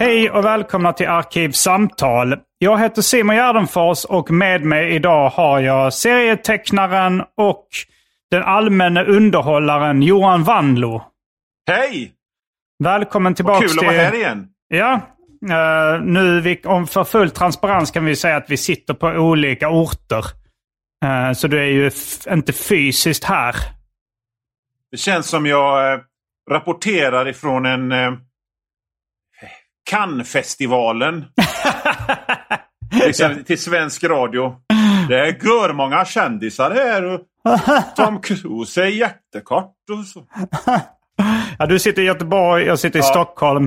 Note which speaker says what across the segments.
Speaker 1: Hej och välkomna till Arkivsamtal. Jag heter Simon Gärdenfors och med mig idag har jag serietecknaren och den allmänna underhållaren Johan Wanlo.
Speaker 2: Hej!
Speaker 1: Välkommen tillbaka
Speaker 2: Kul att vara här igen.
Speaker 1: Ja. Uh, nu vi, om för full transparens kan vi säga att vi sitter på olika orter. Uh, så du är ju inte fysiskt här.
Speaker 2: Det känns som jag uh, rapporterar ifrån en Cannes-festivalen. liksom, till svensk radio. Det är gör många kändisar här. Och Tom Cruise är jättekort och så.
Speaker 1: Ja, du sitter i Göteborg, jag sitter i ja. Stockholm.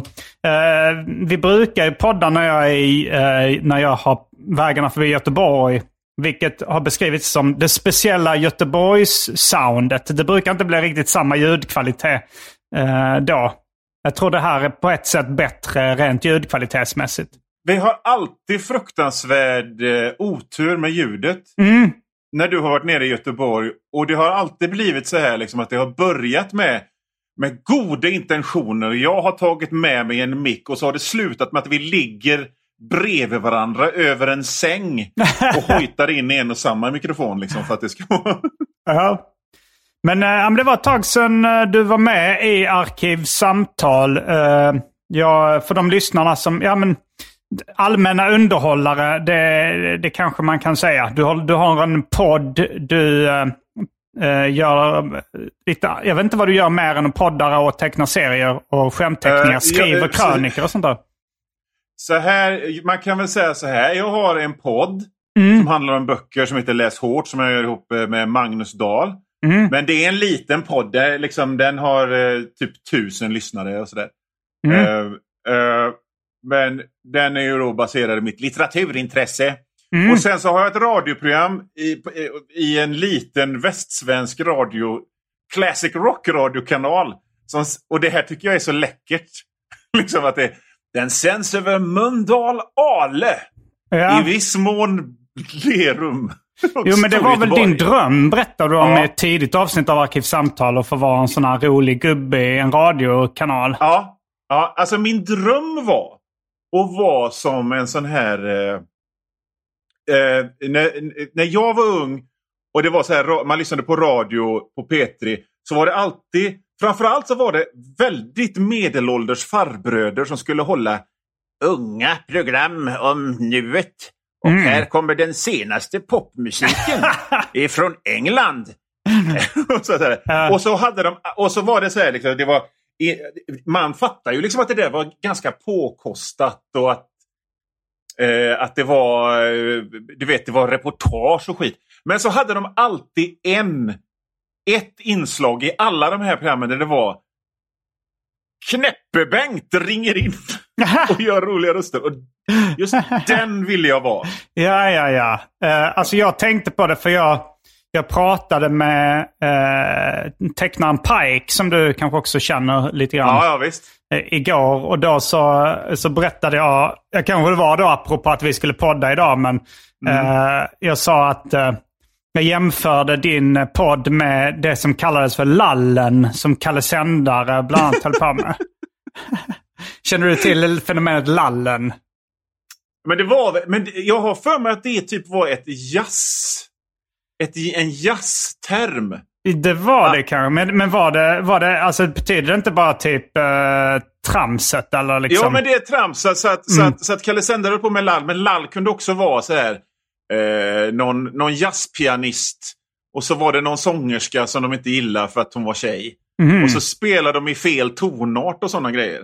Speaker 1: Eh, vi brukar ju podda när jag, är i, eh, när jag har vägarna förbi Göteborg. Vilket har beskrivits som det speciella Göteborgs-soundet. Det brukar inte bli riktigt samma ljudkvalitet eh, då. Jag tror det här är på ett sätt bättre rent ljudkvalitetsmässigt.
Speaker 2: Vi har alltid fruktansvärd eh, otur med ljudet.
Speaker 1: Mm.
Speaker 2: När du har varit nere i Göteborg. Och det har alltid blivit så här liksom, att det har börjat med, med goda intentioner. Jag har tagit med mig en mick och så har det slutat med att vi ligger bredvid varandra över en säng och hojtar in i en och samma mikrofon. Liksom, för att det ska vara...
Speaker 1: ja. Men äh, det var ett tag sedan äh, du var med i Arkivsamtal. Äh, ja, för de lyssnarna som... Ja, men, allmänna underhållare, det, det kanske man kan säga. Du har, du har en podd, du äh, gör lite... Jag vet inte vad du gör mer än att poddar och teckna serier och skämtteckningar. Skriver uh, krönikor och sånt där.
Speaker 2: Så här, man kan väl säga så här. Jag har en podd mm. som handlar om böcker som heter Läs hårt som jag gör ihop med Magnus Dahl. Mm. Men det är en liten podd. Liksom, den har eh, typ tusen lyssnare och sådär. Mm. Uh, uh, men den är ju då baserad i mitt litteraturintresse. Mm. Och sen så har jag ett radioprogram i, i en liten västsvensk radio, Classic Rock-radiokanal. Och det här tycker jag är så läckert. liksom att det, den sänds över Mölndal, Ale. Ja. I viss mån Lerum.
Speaker 1: Jo men det var väl din dröm berättade du om ja. i ett tidigt avsnitt av Arkivsamtal och få vara en sån här rolig gubbe i en radiokanal.
Speaker 2: Ja, ja alltså min dröm var att vara som en sån här... Eh, eh, när, när jag var ung och det var så här, man lyssnade på radio på P3 så var det alltid, framförallt så var det väldigt medelålders farbröder som skulle hålla unga program om nuet. Och mm. här kommer den senaste popmusiken ifrån England. och, så och, så hade de, och så var det så här, liksom, det var, man fattar ju liksom att det där var ganska påkostat och att, eh, att det var, eh, du vet, det var reportage och skit. Men så hade de alltid en, ett inslag i alla de här programmen där det var Knäppe-Bengt ringer in och gör roliga röster. Och just den ville jag vara.
Speaker 1: Ja, ja, ja. Uh, alltså jag tänkte på det för jag, jag pratade med uh, tecknaren Pike som du kanske också känner lite grann.
Speaker 2: Ja, ja visst.
Speaker 1: eh, igår. Och då så, så berättade jag, jag kanske det var då apropå att vi skulle podda idag, men eh, jag sa att jag jämförde din podd med det som kallades för lallen, som Kalle Sändare bland annat höll på med. Känner du till fenomenet lallen?
Speaker 2: Men det var men jag har för mig att det typ var ett jazz... Ett, en jazzterm.
Speaker 1: Det var det kanske, men, men var det, var det, alltså betyder det inte bara typ eh, tramset eller liksom?
Speaker 2: Ja, men det är trams. Så, att, så, att, så att Kalle Sändare på med lall. Men lall kunde också vara så här... Eh, någon, någon jazzpianist. Och så var det någon sångerska som de inte gillade för att hon var tjej.
Speaker 1: Mhm.
Speaker 2: Och så spelade de i fel tonart och sådana grejer.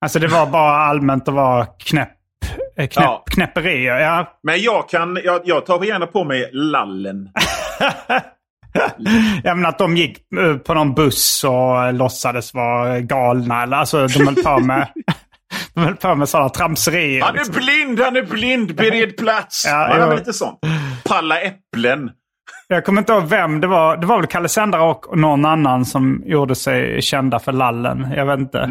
Speaker 1: Alltså det var bara allmänt att vara knäpp, eh, knäpp,
Speaker 2: Ja.
Speaker 1: knäpperier. Ja.
Speaker 2: Men jag kan, jag, jag tar gärna på mig lallen.
Speaker 1: ja, men att de gick eh, på någon buss och låtsades vara galna. Eller, alltså de höll på med, de höll på med sådana tramserier.
Speaker 2: Han är
Speaker 1: liksom.
Speaker 2: blind, han är blind, bered plats.
Speaker 1: Ja,
Speaker 2: Ja, lite sånt. Palla äpplen.
Speaker 1: Jag kommer inte ihåg vem det var. Det var väl Kalle Sändare och någon annan som gjorde sig kända för lallen. Jag vet inte.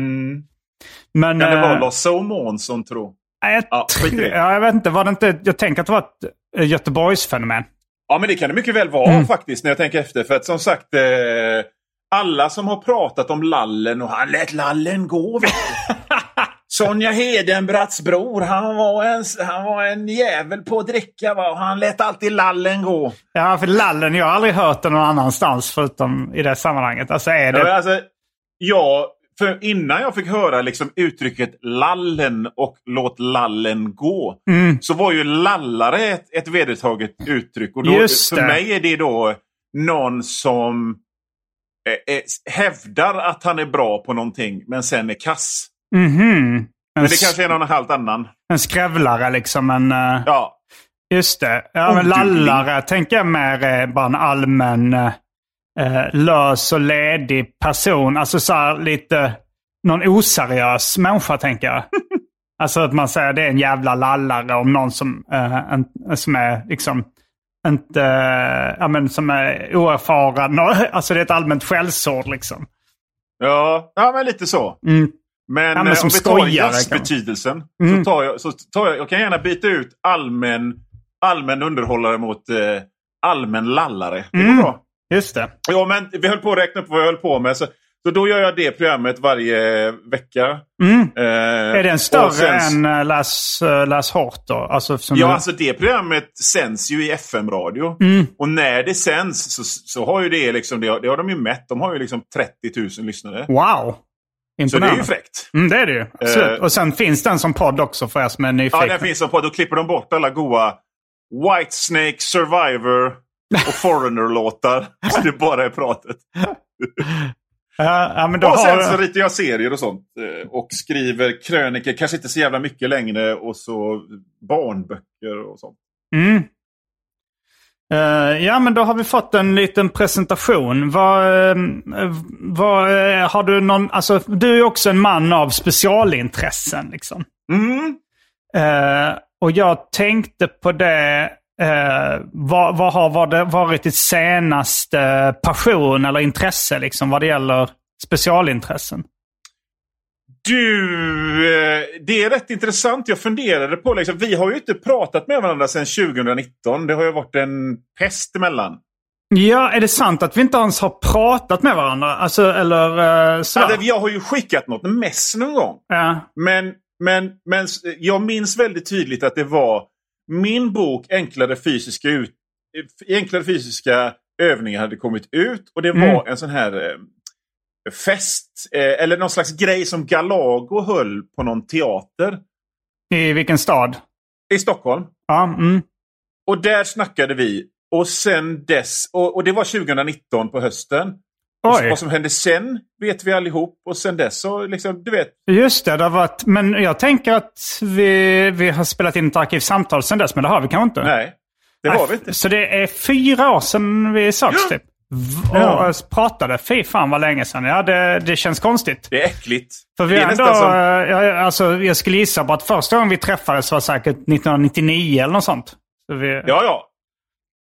Speaker 1: Men,
Speaker 2: Kan det vara
Speaker 1: eh,
Speaker 2: Lasse Månsson tro?
Speaker 1: jag,
Speaker 2: Ja,
Speaker 1: ja, jag vet inte. Var det inte. Jag tänker att det var ett eh, Göteborgsfenomen.
Speaker 2: Ja, men det kan det mycket väl vara
Speaker 1: Mm.
Speaker 2: faktiskt när jag tänker efter. För att som sagt, eh, alla som har pratat om lallen och han lät lallen gå. Sonja Hedenbratts bror, han var, en, han var en jävel på att dricka va? och han lät alltid lallen gå.
Speaker 1: Ja, för lallen, jag har aldrig hört den någon annanstans förutom i det sammanhanget. Alltså är
Speaker 2: Ja,
Speaker 1: det...
Speaker 2: alltså, ja, för innan jag fick höra liksom uttrycket lallen och låt lallen gå.
Speaker 1: Mm.
Speaker 2: Så var ju lallare ett, ett vedertaget uttryck. Och då,
Speaker 1: Just
Speaker 2: för mig är det då någon som eh, eh, hävdar att han är bra på någonting men sen är kass.
Speaker 1: Mhm. En,
Speaker 2: Men det kanske är någon helt annan.
Speaker 1: en skrävlare liksom. En, eh,
Speaker 2: Ja,
Speaker 1: Just det. Ja, men lallare tänker jag mer är bara en allmän eh, eh, lös och ledig person. Alltså så här lite någon oseriös människa tänker jag. alltså att man säger det är en jävla lallare om någon som, eh, en, som är liksom inte, eh, ja men som är oerfaren. Alltså det är ett allmänt skällsord liksom.
Speaker 2: ja, ja men lite så.
Speaker 1: Mm.
Speaker 2: Men,
Speaker 1: Ja, men
Speaker 2: eh,
Speaker 1: som
Speaker 2: om vi tar jazzbetydelsen
Speaker 1: Mm.
Speaker 2: så, tar jag, så tar jag, jag kan gärna byta ut allmän, allmän underhållare mot eh, allmän lallare. Det går
Speaker 1: Mm.
Speaker 2: bra.
Speaker 1: Just det.
Speaker 2: Ja, men vi höll på att räkna upp vad jag höll på med. Så, så då gör jag det programmet varje vecka.
Speaker 1: Mm.
Speaker 2: Eh,
Speaker 1: Är den större
Speaker 2: sen-
Speaker 1: än uh, läs, uh, läs hårt då? Alltså,
Speaker 2: Ja,
Speaker 1: du-
Speaker 2: alltså det programmet sänds ju i FM-radio.
Speaker 1: Mm.
Speaker 2: Och när det sänds så, så har ju det liksom, det har, det har de ju mätt. De har ju liksom 30 000 lyssnare.
Speaker 1: Wow!
Speaker 2: Så det är
Speaker 1: Imponerande.
Speaker 2: ju fräckt.
Speaker 1: Mm, det är det ju. Absolut.
Speaker 2: Eh,
Speaker 1: och sen finns den som podd också för er som är nyfikna.
Speaker 2: Ja, den finns som på. Då klipper de bort alla goa Whitesnake, Survivor och Foreigner-låtar. så det bara är pratet.
Speaker 1: Ja, ja, men då
Speaker 2: Och sen
Speaker 1: har...
Speaker 2: så ritar jag serier och sånt. eh, Och skriver krönikor, kanske inte så jävla mycket längre. Och så barnböcker och sånt.
Speaker 1: Mm. Eh, ja, men då har vi fått en liten presentation. Vad, eh, vad, eh, har du någon... Alltså, du är också en man av specialintressen. Liksom.
Speaker 2: Mm.
Speaker 1: Eh, och jag tänkte på det. Eh, vad, vad har vad det varit ditt senaste passion eller intresse liksom, vad det gäller specialintressen?
Speaker 2: Du, eh, det är rätt intressant. Jag funderade på, liksom, vi har ju inte pratat med varandra sedan 2019. Det har ju varit en pest emellan.
Speaker 1: Ja, är det sant att vi inte ens har pratat med varandra? Alltså, eller uh?
Speaker 2: Alltså, jag har ju skickat något mess någon gång.
Speaker 1: Ja.
Speaker 2: Men, men, men jag minns väldigt tydligt att det var min bok Enklare fysiska, ut, eh, enklare fysiska övningar hade kommit ut. Och det var
Speaker 1: Mm.
Speaker 2: en sån här eh, fest, eh, eller någon slags grej som Galago höll på någon teater
Speaker 1: I vilken stad?
Speaker 2: i Stockholm.
Speaker 1: Ja, mm.
Speaker 2: Och där snackade vi. Och sen dess, och, och det var 2019 på hösten. Och
Speaker 1: Oj.
Speaker 2: Vad som hände sen vet vi allihop. Och sen dess så, liksom, du vet.
Speaker 1: Just det, det har varit... Men jag tänker att vi, vi har spelat in ett arkivsamtal sedan dess, men det har vi kanske inte.
Speaker 2: Nej, det var vi inte.
Speaker 1: Så det är fyra år sedan vi sågs
Speaker 2: Ja.
Speaker 1: typ? V-
Speaker 2: Ja.
Speaker 1: Och pratade. Fy fan vad länge sedan. Ja, det, det känns konstigt.
Speaker 2: Det är äckligt.
Speaker 1: För vi
Speaker 2: det
Speaker 1: är ändå,
Speaker 2: som...
Speaker 1: jag, alltså, jag skulle gissa på att första gången vi träffades var säkert 1999 eller något sånt. Så vi,
Speaker 2: Ja, ja.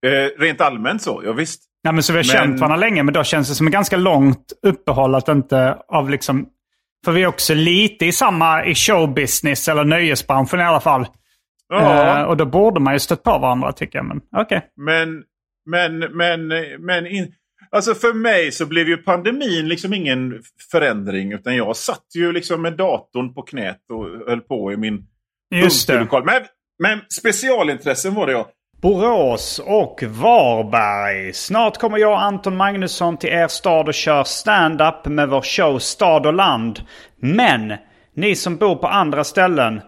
Speaker 2: Eh, rent allmänt så, ja, visst.
Speaker 1: Nej, men så vi har
Speaker 2: Men-
Speaker 1: känt varandra länge, men då känns det som ett ganska långt uppehåll att inte av liksom För vi är också lite i samma i showbusiness eller nöjesbranschen i alla fall.
Speaker 2: Ja.
Speaker 1: Eh, och då borde man ju stött på varandra tycker jag. Men okej.
Speaker 2: Men, men, men, men in, alltså för mig så blev ju pandemin liksom ingen förändring. Utan jag satt ju liksom med datorn på knät och höll på i min
Speaker 1: Just det.
Speaker 2: Men, men specialintressen var det ja.
Speaker 1: Borås och Varberg. Snart kommer jag och Anton Magnusson till er stad och kör stand-up med vår show Stad och land. Men ni som bor på andra ställen,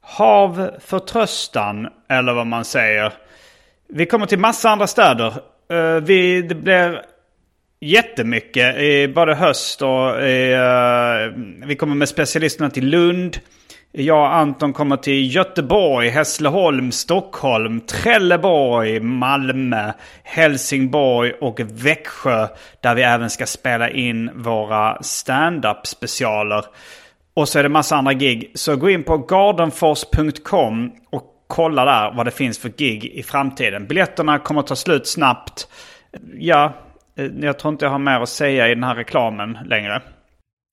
Speaker 1: hav förtröstan eller vad man säger. Vi kommer till massa andra städer. Eh, vi, det blir jättemycket i både höst och i, eh, vi kommer med specialisterna till Lund. Jag och Anton kommer till Göteborg, Hässleholm, Stockholm, Trelleborg, Malmö, Helsingborg och Växjö. Där vi även ska spela in våra stand-up specialer. Och så är det massa andra gig. Så gå in på gardenfors.com och kolla där vad det finns för gig i framtiden. Biljetterna kommer att ta slut snabbt. Ja, eh, jag tror inte jag har mer att säga i den här reklamen längre.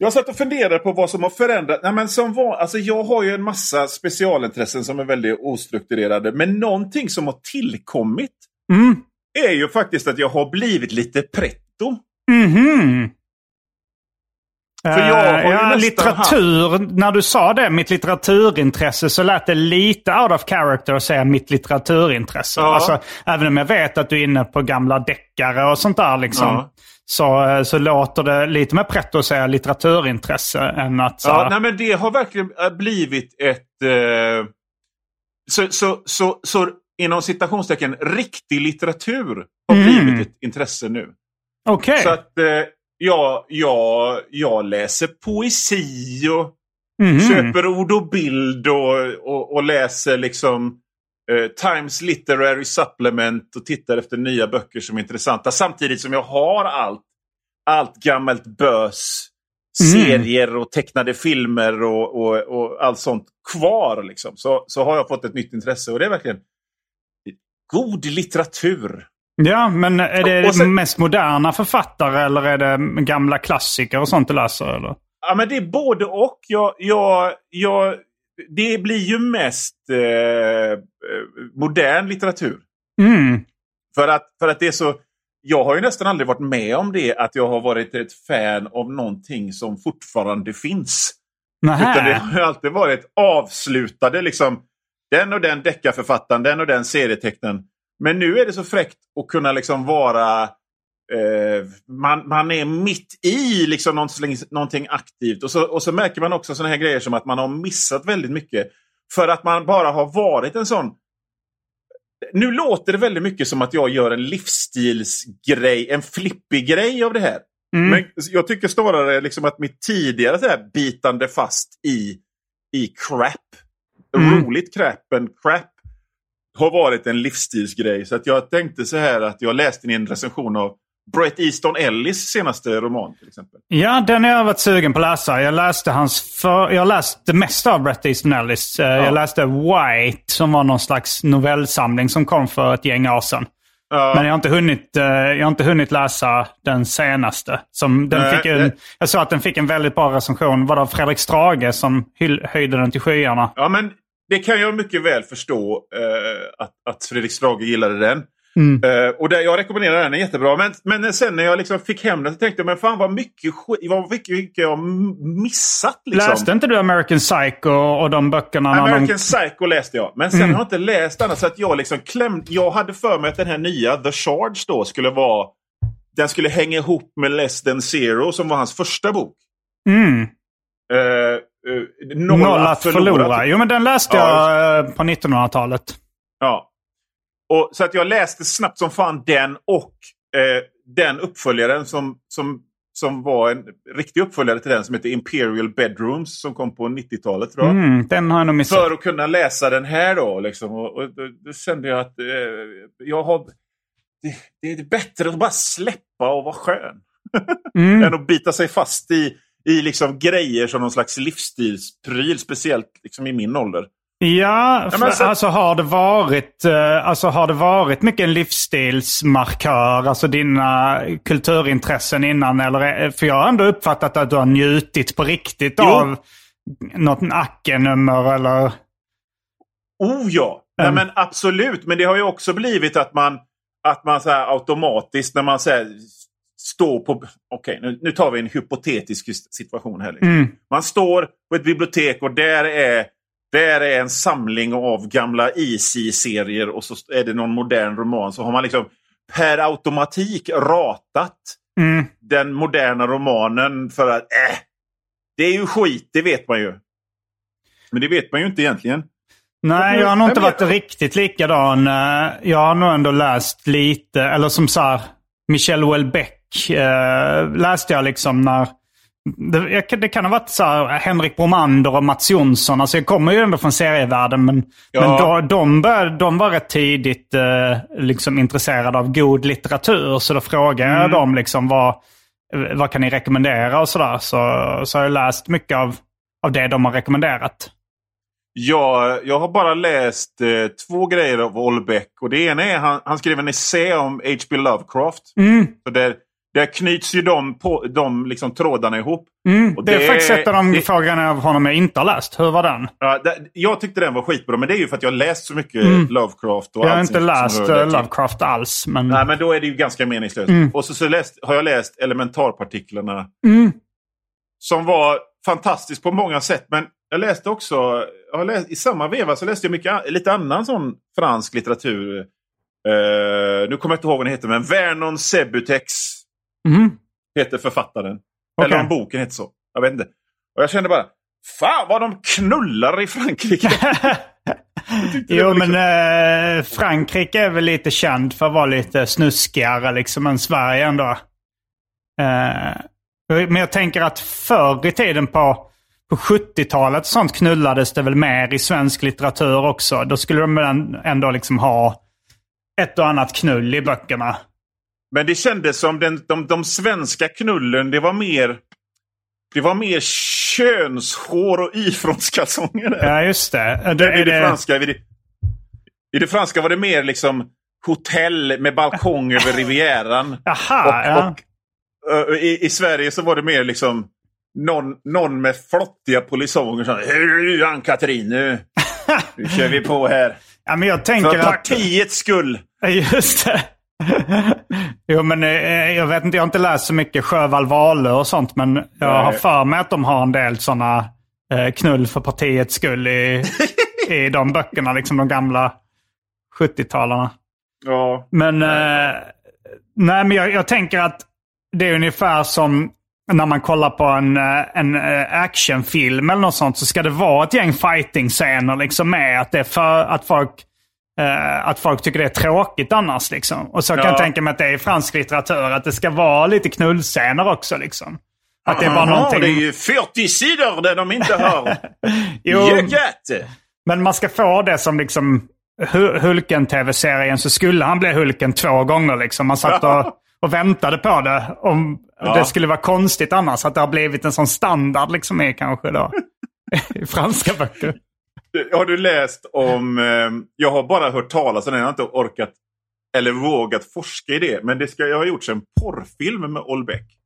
Speaker 2: Jag satt och funderade på vad som har förändrat. Nej, men som var, alltså jag har ju en massa specialintressen som är väldigt ostrukturerade. Men någonting som har tillkommit
Speaker 1: Mm.
Speaker 2: är ju faktiskt att jag har blivit lite pretto.
Speaker 1: Mhm.
Speaker 2: För jag
Speaker 1: Eh, ja, litteratur, när du sa det, mitt litteraturintresse, så lät det lite out of character att säga mitt litteraturintresse.
Speaker 2: Ja.
Speaker 1: Alltså, även om jag vet att du är inne på gamla deckare och sånt där, liksom,
Speaker 2: Ja.
Speaker 1: Så, eh, så låter det lite mer pretto att säga litteraturintresse än att... Så,
Speaker 2: Ja, nej, men det har verkligen äh, blivit ett... Eh, så, så, så, så inom citationstecken, riktig litteratur har
Speaker 1: Mm.
Speaker 2: blivit ett intresse nu.
Speaker 1: Okej.
Speaker 2: Så att eh, jag, jag, jag läser poesi och
Speaker 1: Mhm.
Speaker 2: köper ord och bild och, och, och läser liksom eh, Times Literary Supplement och tittar efter nya böcker som är intressanta. Samtidigt som jag har allt, allt gammalt bös.
Speaker 1: Mm.
Speaker 2: Serier och tecknade filmer och, och, och allt sånt kvar. Liksom. Så, så har jag fått ett nytt intresse och det är verkligen god litteratur.
Speaker 1: Ja, men är det
Speaker 2: sen-
Speaker 1: mest moderna författare eller är det gamla klassiker och sånt du läser? Eller?
Speaker 2: Ja, men det är både och. Jag, jag, jag, det blir ju mest eh, eh, modern litteratur.
Speaker 1: Mm.
Speaker 2: För att, för att det är så... Jag har ju nästan aldrig varit med om det, att jag har varit ett fan av någonting som fortfarande finns. Utan det
Speaker 1: Nähä.
Speaker 2: har alltid varit avslutade, liksom. Den och den deckarförfattaren, den och den serietecknaren. Men nu är det så fräckt att kunna liksom vara... Eh, man, man är mitt i liksom någonting, någonting aktivt. Och så, och så märker man också såna här grejer som att man har missat väldigt mycket. För att man bara har varit en sån... Nu låter det väldigt mycket som att jag gör en livsstilsgrej, en flippig grej av det här.
Speaker 1: Mm.
Speaker 2: Men jag tycker snarare liksom att mitt tidigare så här bitande fast i, i crap,
Speaker 1: Mm.
Speaker 2: roligt crap, en crap, har varit en livsstilsgrej. Så att jag tänkte så här att jag läste en recension av Bret Easton Ellis senaste roman till exempel.
Speaker 1: Ja, den har jag varit sugen på att läsa. Jag läste hans för... Jag läste det mesta av Bret Easton Ellis. Eh, Jag läste White som var någon slags novellsamling som kom för ett gäng år sedan.
Speaker 2: Ja.
Speaker 1: Men jag har inte hunnit, eh, jag har inte hunnit läsa den senaste. Som den
Speaker 2: Nej,
Speaker 1: fick en, Jag såg att den fick en väldigt bra recension. Var det Fredrik Strage som höjde den till skyarna?
Speaker 2: Ja, men det kan jag mycket väl förstå eh, att, att Fredrik Strage gillade den.
Speaker 1: Mm.
Speaker 2: Eh, och där, jag rekommenderar den, den är jättebra. Men, men sen när jag liksom fick hem den så tänkte jag, men fan vad mycket vad mycket, mycket jag har missat. Liksom.
Speaker 1: Läste inte du American Psycho och de böckerna?
Speaker 2: American
Speaker 1: de...
Speaker 2: Psycho läste jag. Men sen har jag inte läst annat. Så att jag liksom klämde. Jag hade för mig att den här nya The Charge då skulle vara... Den skulle hänga ihop med Less than Zero som var hans första bok.
Speaker 1: Mm.
Speaker 2: Eh, eh, Noll,
Speaker 1: Noll att förlora. Jo, men den läste
Speaker 2: Ja,
Speaker 1: jag på 1900-talet.
Speaker 2: Ja. Och, så att jag läste snabbt som fan den och eh, den uppföljaren som, som, som var en riktig uppföljare till den som heter Imperial Bedrooms som kom på 90-talet tror jag.
Speaker 1: Mm, den har jag nog missat.
Speaker 2: För att kunna läsa den här då. Liksom. Och, och då, då kände jag att eh, jag har... Det, det är bättre att bara släppa och vara skön.
Speaker 1: Mm.
Speaker 2: Än att bita sig fast i, i liksom grejer som någon slags livsstilspryl. Speciellt liksom i min ålder.
Speaker 1: Ja,
Speaker 2: Ja, men så-
Speaker 1: alltså, har det varit, eh, alltså har det varit mycket en livsstilsmarkör? Alltså dina kulturintressen innan? Eller, är- för jag har ändå uppfattat att du har njutit på riktigt
Speaker 2: Jo.
Speaker 1: av något Acke-nummer eller...
Speaker 2: Oh ja! Nej,
Speaker 1: Mm.
Speaker 2: men absolut. Men det har ju också blivit att man, att man så automatiskt när man så här, står på... Okej, nu, nu tar vi en hypotetisk situation här. Liksom.
Speaker 1: Mm.
Speaker 2: Man står på ett bibliotek och där är, där är en samling av gamla Easy-serier och så är det någon modern roman. Så har man liksom per automatik ratat
Speaker 1: Mm.
Speaker 2: den moderna romanen för att äh, det är ju skit, det vet man ju. Men det vet man ju inte egentligen.
Speaker 1: Nej, jag har nog inte varit riktigt likadan. Eh, Jag har nog ändå läst lite, eller som så här, Michel Houellebecq eh, läste jag liksom när... Det, det kan ha varit så här, Henrik Bromander och Mats Jonsson. Alltså jag kommer ju ändå från serievärlden. Men,
Speaker 2: Ja.
Speaker 1: men då, de, började, de var rätt tidigt eh, liksom intresserade av god litteratur. Så då frågade
Speaker 2: Mm.
Speaker 1: jag dem liksom vad, vad kan ni rekommendera och sådär. Så, så har jag läst mycket av, av det de har rekommenderat.
Speaker 2: Jag, jag har bara läst eh, två grejer av Olbeck. Och det ena är han, han skrev en essä om H.P. Lovecraft.
Speaker 1: Mm.
Speaker 2: Så där, där knyts ju de, på, de liksom trådarna ihop.
Speaker 1: Mm,
Speaker 2: Och
Speaker 1: det är
Speaker 2: det-
Speaker 1: faktiskt ett av de
Speaker 2: det-
Speaker 1: frågorna av honom jag inte har läst. Hur var den?
Speaker 2: Ja, där, jag tyckte den var skitbra, men det är ju för att jag har läst så mycket Lovecraft. Och
Speaker 1: Mm. jag har inte läst eh,
Speaker 2: till.
Speaker 1: Lovecraft alls. Men...
Speaker 2: Nej, men då är det ju ganska meningslöst.
Speaker 1: Mm.
Speaker 2: Och så, så läst, har jag läst elementarpartiklarna.
Speaker 1: Mm.
Speaker 2: Som var fantastiskt på många sätt. Men jag läste också, jag läst, i samma veva så läste jag mycket, lite annan sån fransk litteratur. Eh, nu kommer jag inte ihåg vad den heter, men Vernon Sebutex
Speaker 1: Mhm.
Speaker 2: heter författaren.
Speaker 1: Okej.
Speaker 2: Eller om boken heter så. Jag vet inte. Och jag kände bara, fan vad de knullar i Frankrike.
Speaker 1: jo,
Speaker 2: liksom-
Speaker 1: men eh, Frankrike är väl lite känd för att vara lite snuskigare liksom än Sverige ändå. Eh, men jag tänker att förr i tiden på, på 70-talet och sånt knullades det väl mer i svensk litteratur också. Då skulle de ändå liksom ha ett och annat knull i böckerna.
Speaker 2: Men det kändes som den, de, de svenska knullen, det var mer det var mer könshår och ifrånskalsonger.
Speaker 1: Ja, just det. det,
Speaker 2: I, det
Speaker 1: det
Speaker 2: franska, i, det, I det franska var det mer liksom hotell med balkong över Rivieran.
Speaker 1: Jaha,
Speaker 2: och,
Speaker 1: ja.
Speaker 2: och, ö, i, I Sverige så var det mer liksom någon, någon med flottiga polisonger som Ann-Katrin, nu, nu kör vi på här.
Speaker 1: ja. Men jag tänker
Speaker 2: För
Speaker 1: att...
Speaker 2: partiets skull.
Speaker 1: Just det. jo, men eh, jag vet inte, jag har inte läst så mycket Sjöwall Wahlöö och sånt, men jag
Speaker 2: Nej.
Speaker 1: har för mig att de har en del sådana eh, knull för partiets skull i, i de böckerna, liksom de gamla 70-talarna.
Speaker 2: Ja.
Speaker 1: Men, eh, nej, men jag, jag tänker att det är ungefär som när man kollar på en, eh, en eh, actionfilm eller något sånt så ska det vara ett gäng fighting-scener liksom med. Att det för att folk, eh, att folk tycker det är tråkigt annars. Liksom. Och så kan
Speaker 2: Ja.
Speaker 1: jag tänka mig att det är i fransk litteratur. Att det ska vara lite knullscener också. Liksom. Att det är bara
Speaker 2: Aha,
Speaker 1: någonting...
Speaker 2: det är ju 40 sidor där de inte har
Speaker 1: Jo,
Speaker 2: jögat.
Speaker 1: Men man ska få det som liksom Hu- Hulken-tv-serien så skulle han bli Hulken två gånger. Liksom. Man satt och, och väntade på det. Om
Speaker 2: Ja.
Speaker 1: Det skulle vara konstigt annars att det har blivit en sån standard liksom är kanske då. I franska böcker.
Speaker 2: Har du läst om... Eh, jag har bara hört talas om den. Jag har inte orkat eller vågat forska i det. Men det ska, jag har gjorts en porrfilm med Olbeck.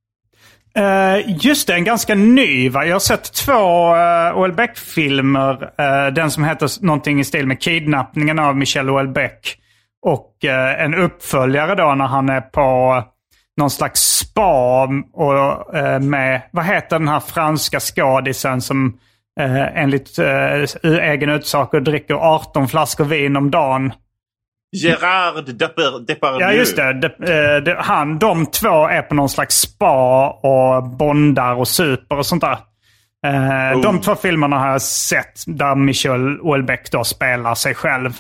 Speaker 1: Uh, eh, just det, en ganska ny va? Jag har sett två eh, uh, Houellebecq-filmer. Uh, eh, den som heter någonting i stil med Kidnappningen av Michel Houellebecq. Och uh, en uppföljare då när han är på någon slags spa och, med, vad heter den här franska skådisen som eh, enligt uh, egen utsago dricker 18 flaskor vin om dagen.
Speaker 2: Gerard Depardieu.
Speaker 1: Ja, just det. De, eh, de, han, de två är på någon slags spa och bondar och super och sånt där. Eh,
Speaker 2: Oh.
Speaker 1: De två filmerna har jag sett där Michel Houellebecq då spelar sig själv.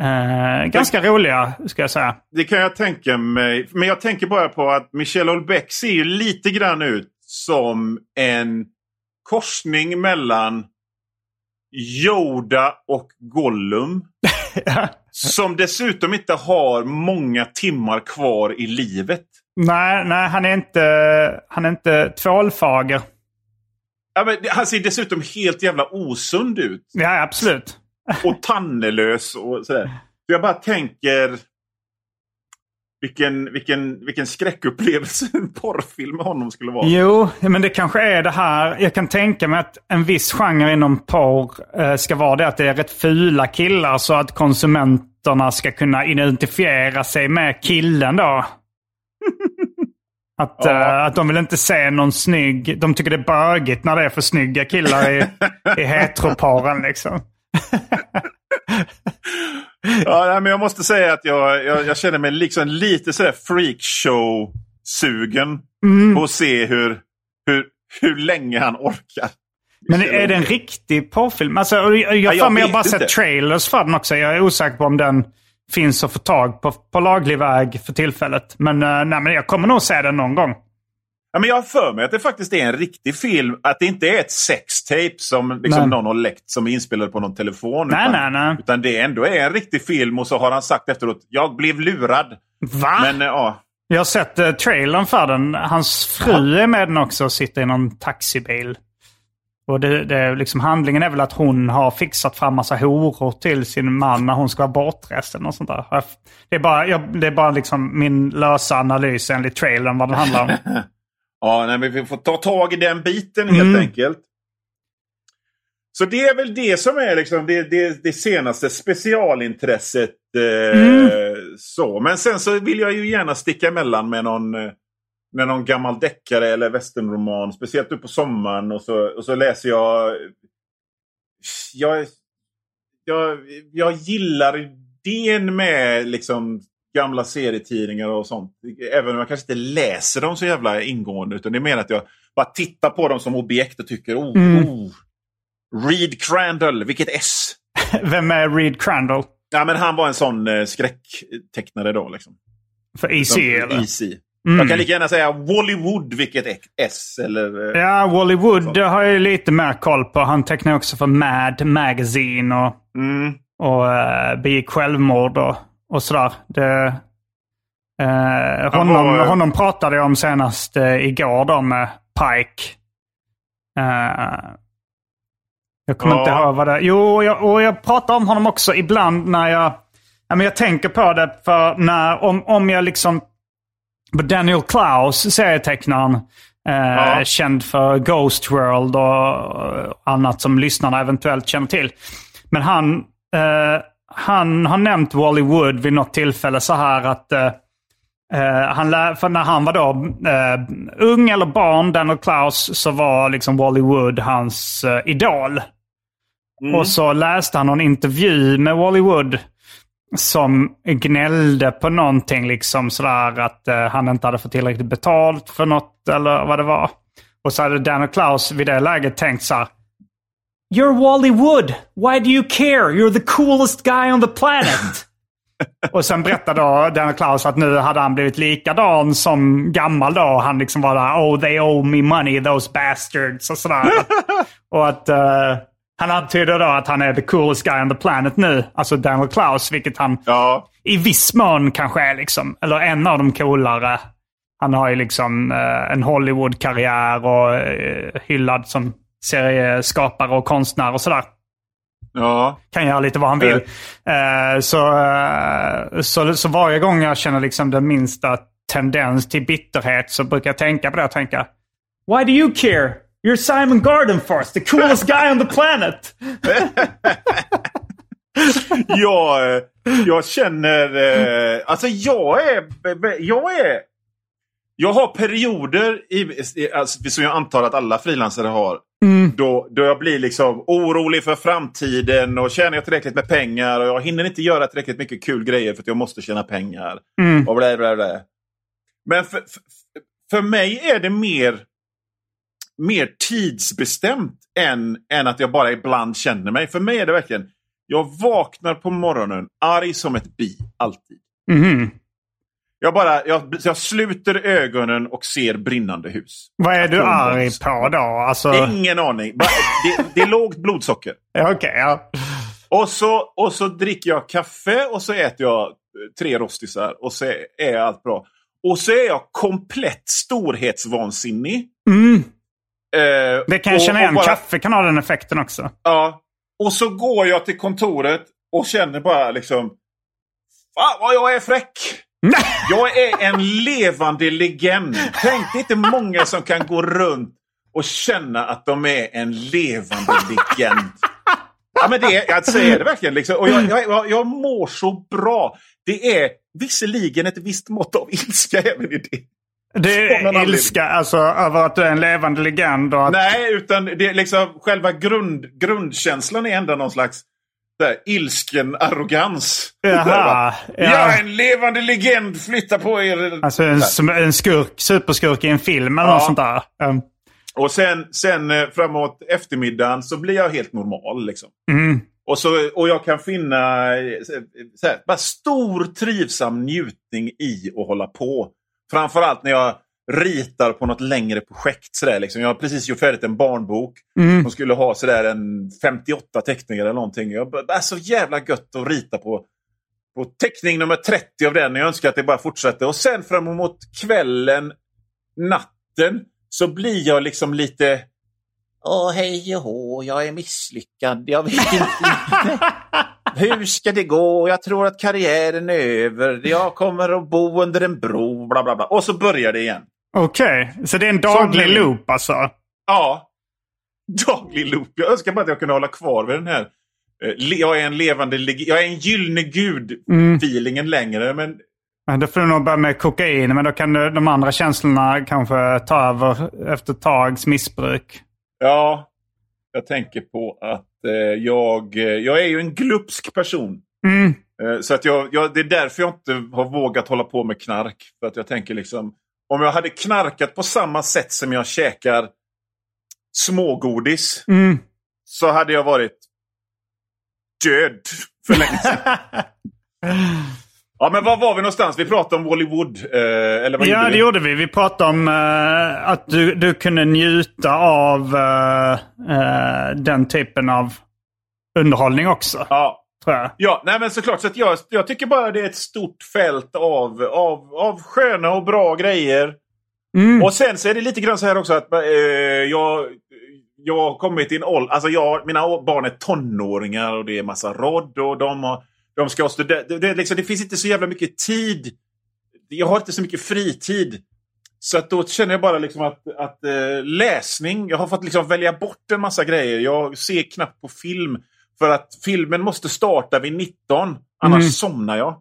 Speaker 1: Eh, ganska roliga, ska jag säga.
Speaker 2: Det kan jag tänka mig. Men jag tänker bara på att Michel Olbeck ser ju lite grann ut som en korsning mellan Yoda och Gollum. Som dessutom inte har många timmar kvar i livet.
Speaker 1: nej, nej, han är inte, han är inte tvålfager.
Speaker 2: Ja, han ser dessutom helt jävla osund ut.
Speaker 1: Ja, absolut.
Speaker 2: och tannelös och sådär. Så jag bara tänker vilken, vilken, vilken skräckupplevelse en porrfilm med honom skulle vara.
Speaker 1: Jo, men det kanske är det här. Jag kan tänka mig att en viss genre inom porr eh, ska vara det att det är rätt fula killar så att konsumenterna ska kunna identifiera sig med killen då. Att,
Speaker 2: Ja.
Speaker 1: eh, att de vill inte se någon snygg... De tycker det är bögigt när det är för snygga killar i, i heteroporren liksom.
Speaker 2: Ja, men jag måste säga att jag, jag, jag känner mig liksom lite sådär freakshow-sugen
Speaker 1: Mm.
Speaker 2: på att se hur, hur, hur länge han orkar.
Speaker 1: Men är det en riktig porrfilm? Alltså, jag jag,
Speaker 2: jag
Speaker 1: mig, jag
Speaker 2: vet
Speaker 1: bara sett trailers för den också. Jag är osäker på om den finns att få tag på på laglig väg för tillfället. Men, eh, nej, men jag kommer nog se den någon gång.
Speaker 2: Ja, men jag har för mig att det faktiskt är en riktig film. Att det inte är ett sextape som liksom någon har läckt som är inspelad på någon telefon.
Speaker 1: Nej,
Speaker 2: utan,
Speaker 1: nej, nej.
Speaker 2: utan det ändå är en riktig film och så har han sagt efteråt jag blev lurad.
Speaker 1: Va?
Speaker 2: Men eh, ja,
Speaker 1: Jag har sett uh, trailern för den. Hans fru är med den också och sitter i någon taxibil. Och det, det liksom, handlingen är väl att hon har fixat fram massa horor till sin man när hon ska vara bortrest. eller något sånt där. Jag- Det är bara, jag, det är bara liksom min lösa analys enligt trailern vad den handlar om.
Speaker 2: ja nej, men vi får ta tag i den biten helt
Speaker 1: Mm.
Speaker 2: enkelt. Så det är väl det som är liksom det, det, det senaste specialintresset. Eh,
Speaker 1: Mm.
Speaker 2: så. Men sen så vill jag ju gärna sticka emellan med någon, eh, med någon gammal deckare eller westernroman. Speciellt nu på sommaren. Och så, och så läser jag... Jag, jag, jag gillar idén med liksom gamla serietidningar och sånt. Även om jag kanske inte läser dem så jävla ingående. Utan det är mer att jag bara tittar på dem som objekt och tycker oh,
Speaker 1: Mm.
Speaker 2: oh Reed Crandall, vilket S!
Speaker 1: Vem är Reed Crandall?
Speaker 2: Ja, men han var en sån eh, skräcktecknare då. Liksom.
Speaker 1: För EC
Speaker 2: Som-
Speaker 1: eller?
Speaker 2: Easy.
Speaker 1: Mm.
Speaker 2: Jag kan lika gärna säga Wollywood, vilket S. Eller, eh,
Speaker 1: Ja, Wally Wood
Speaker 2: Så.
Speaker 1: det har jag lite mer koll på. Han tecknar också för Mad Magazine och,
Speaker 2: mm,
Speaker 1: och uh, begick självmord och, och sådär. Det, eh, honom,
Speaker 2: var, eh,
Speaker 1: honom pratade jag om senast uh, igår då med Pike. Eh, jag kommer
Speaker 2: Ja.
Speaker 1: inte ihåg vad det Jo, jag, och jag pratar om honom också ibland när jag... Ja, men jag tänker på det för när, om, om jag liksom... Daniel Klaus, serietecknaren, eh,
Speaker 2: Ja.
Speaker 1: känd för Ghost World och annat som lyssnarna eventuellt känner till. Men han, eh, han har nämnt Wally Wood vid något tillfälle så här att Eh, han lär, för när han var då eh, ung eller barn, Daniel Klaus, så var liksom Wally Wood hans eh, idol. Och så läste han någon intervju med Wally Wood som gnällde på någonting liksom sådär att han inte hade fått tillräckligt betalt för något eller vad det var. Och så hade Daniel Klaus vid det läget tänkt så här. You're Wally Wood. Why do you care? You're the coolest guy on the planet. Och sen berättade då Daniel Klaus att nu hade han blivit likadan som gammal då. Han liksom var där, oh they owe me money, those bastards och sådär. och att eh, han antyder då att han är the coolest guy on the planet nu. Alltså Daniel Klaus, vilket han
Speaker 2: ja,
Speaker 1: i viss mån kanske är liksom, eller en av de coolare. Han har ju liksom eh, en Hollywood-karriär och eh, hyllad som serieskapare och konstnär och sådär
Speaker 2: ja.
Speaker 1: kan göra lite vad han vill. Eh, så, eh, så, så varje gång jag känner liksom den minsta tendens till bitterhet så brukar jag tänka på det och tänka Why do you care? You're Simon Gardenfors, the coolest guy on the planet.
Speaker 2: jag, eh, jag känner... Alltså jag är... Jag är... Jag har perioder, i, i- alltså, som jag antar att alla frilansare har, då, då jag blir liksom orolig för framtiden och tjänar jag tillräckligt med pengar och jag hinner inte göra tillräckligt mycket kul grejer för att jag måste tjäna pengar. Och bla, bla, bla. Men för, för, för mig är det mer, mer tidsbestämt än, än att jag bara ibland känner mig. För mig är det verkligen, jag vaknar på morgonen arg som ett bi, alltid.
Speaker 1: Mhm.
Speaker 2: Jag, bara, jag, jag sluter ögonen och ser brinnande hus.
Speaker 1: Vad är du arg på då? Alltså,
Speaker 2: Ingen aning. Det, det är lågt blodsocker.
Speaker 1: Okej, ja.
Speaker 2: Och så, och så dricker jag kaffe och så äter jag eh, tre rostisar och så är allt bra. Och så är jag komplett storhetsvansinnig.
Speaker 1: Mm,
Speaker 2: Eh,
Speaker 1: det kan jag
Speaker 2: och-
Speaker 1: känna igen.
Speaker 2: bara-
Speaker 1: Kaffe kan ha den effekten också.
Speaker 2: Ja. Och så går jag till kontoret och känner bara liksom... Fan vad jag är fräck! Jag är en levande legend. Tänk det är inte många som kan gå runt och känna att de är en levande legend. Ja, men det, jag säger det verkligen. Liksom. Och jag, jag, jag mår så bra. Det är visserligen ett visst mått av ilska även i det.
Speaker 1: Det är ilska alltså, över att du är en levande legend? Och att...
Speaker 2: Nej, utan det är liksom själva grund, grundkänslan är ändå någon slags där, ilsken arrogans.
Speaker 1: Jaha, ja.
Speaker 2: Jag är en levande legend, flytta på er.
Speaker 1: Alltså en, en skurk, superskurk i en film eller ja. något sånt där. Um.
Speaker 2: Och sen, sen eh, framåt eftermiddagen så blir jag helt normal. Liksom.
Speaker 1: Mm.
Speaker 2: Och, så, och jag kan finna eh, så här, bara stor trivsam njutning i att hålla på. Framförallt när jag ritar på något längre projekt. Sådär, liksom. Jag har precis gjort färdigt en barnbok
Speaker 1: mm.
Speaker 2: som skulle ha sådär en 58 teckningar eller någonting. Jag, det är så jävla gött att rita på, på teckning nummer 30 av den. Jag önskar att det bara fortsätter. Och sen fram emot kvällen, natten, så blir jag liksom lite... Åh, hej och hå, jag är misslyckad. Jag vet inte. Hur ska det gå? Jag tror att karriären är över. Jag kommer att bo under en bro. Bla, bla, bla. Och så börjar det igen.
Speaker 1: Okej, okay. så det är en daglig Som, loop alltså?
Speaker 2: Ja. Daglig loop. Jag önskar bara att jag kunde hålla kvar vid den här. Eh, jag är en levande... Jag är en gyllene gud-feelingen mm. längre. Men
Speaker 1: då får du nog börja med kokain, men då kan du, de andra känslorna kanske ta över efter ett tags missbruk.
Speaker 2: Ja, jag tänker på att eh, jag, eh, jag är ju en glupsk person.
Speaker 1: Mm.
Speaker 2: Eh, så att jag, jag, det är därför jag inte har vågat hålla på med knark. För att jag tänker liksom, om jag hade knarkat på samma sätt som jag käkar smågodis.
Speaker 1: Mm.
Speaker 2: Så hade jag varit död för länge sedan. Ja, men var var vi någonstans? Vi pratade om Hollywood. Eh, eller vad
Speaker 1: ja,
Speaker 2: gjorde
Speaker 1: det gjorde vi. Vi pratade om eh, att du, du kunde njuta av eh, eh den typen av underhållning också.
Speaker 2: Ja.
Speaker 1: Jag.
Speaker 2: Ja, nej men såklart. Så att jag, jag tycker bara det är ett stort fält av, av, av sköna och bra grejer.
Speaker 1: Mm.
Speaker 2: Och sen så är det lite grann så här också att eh, jag, jag har kommit i en ålder... Alltså jag, mina barn är tonåringar och det är massa rodd och de har de ska studera. Det, det, liksom, det finns inte så jävla mycket tid. Jag har inte så mycket fritid. Så att då känner jag bara liksom att, att äh, läsning, jag har fått liksom välja bort en massa grejer. Jag ser knappt på film. För att filmen måste starta vid 19. Annars mm. somnar jag.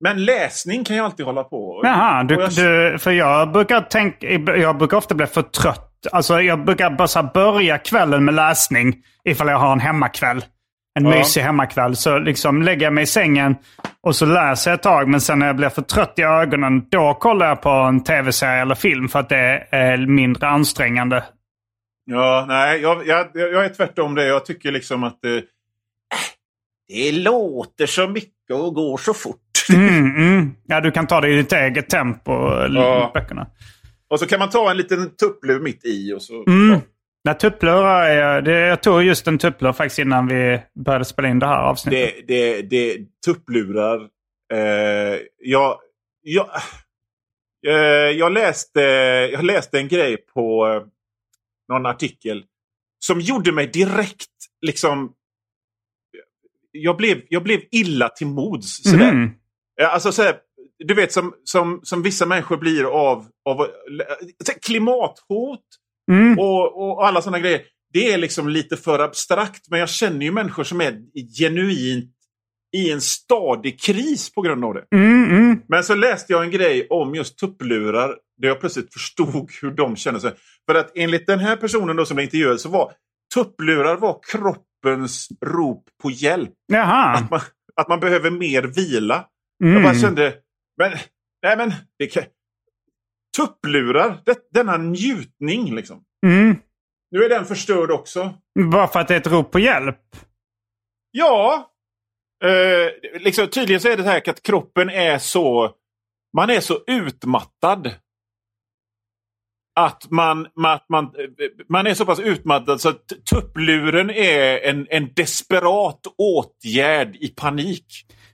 Speaker 2: Men läsning kan jag alltid hålla på.
Speaker 1: Jaha, du, jag... Du, för jag brukar, tänka, jag brukar ofta bli för trött. Alltså jag brukar bara börja kvällen med läsning ifall jag har en hemmakväll en ja. mysig hemmakväll. Så liksom lägger jag mig i sängen och så läser jag ett tag. Men sen när jag blir för trött i ögonen, då kollar jag på en tv-serie eller film för att det är mindre ansträngande.
Speaker 2: Ja, nej, jag, jag, jag är tvärtom det. Jag tycker liksom att det, det låter så mycket och går så fort.
Speaker 1: Mm, mm. Ja, du kan ta det i ditt eget tempo, ja. böckerna.
Speaker 2: Och så kan man ta en liten tupplur mitt i. Och så,
Speaker 1: mm. ja. Nej, tupplurar är, det, jag tog just en tupplur faktiskt innan vi började spela in det här avsnittet.
Speaker 2: Det, det, det tupplurar. Eh, jag, jag, eh, jag, läste, jag läste en grej på eh, någon artikel som gjorde mig direkt liksom... Jag blev, jag blev illa till mods. Sådär. Mm. Alltså, sådär, du vet som, som, som vissa människor blir av, av klimathot
Speaker 1: Mm.
Speaker 2: Och, och alla sådana grejer. Det är liksom lite för abstrakt. Men jag känner ju människor som är genuint i en stadig kris på grund av det.
Speaker 1: Mm, mm.
Speaker 2: Men så läste jag en grej om just tupplurar. Där jag plötsligt förstod hur de känner sig. För att enligt den här personen då som blev intervjuad så var tupplurar var kroppens rop på hjälp.
Speaker 1: Jaha.
Speaker 2: Att man, att man behöver mer vila.
Speaker 1: Mm.
Speaker 2: Jag bara kände, men, nej men, det kan, tupplurar. Det, denna njutning liksom.
Speaker 1: Mm.
Speaker 2: Nu är den förstörd också.
Speaker 1: Bara för att det är ett rop på hjälp?
Speaker 2: Ja. Eh, liksom, tydligen så är det så här att kroppen är så... Man är så utmattad. Att man, att man, man är så pass utmattad så att tuppluren är en, en desperat åtgärd i panik.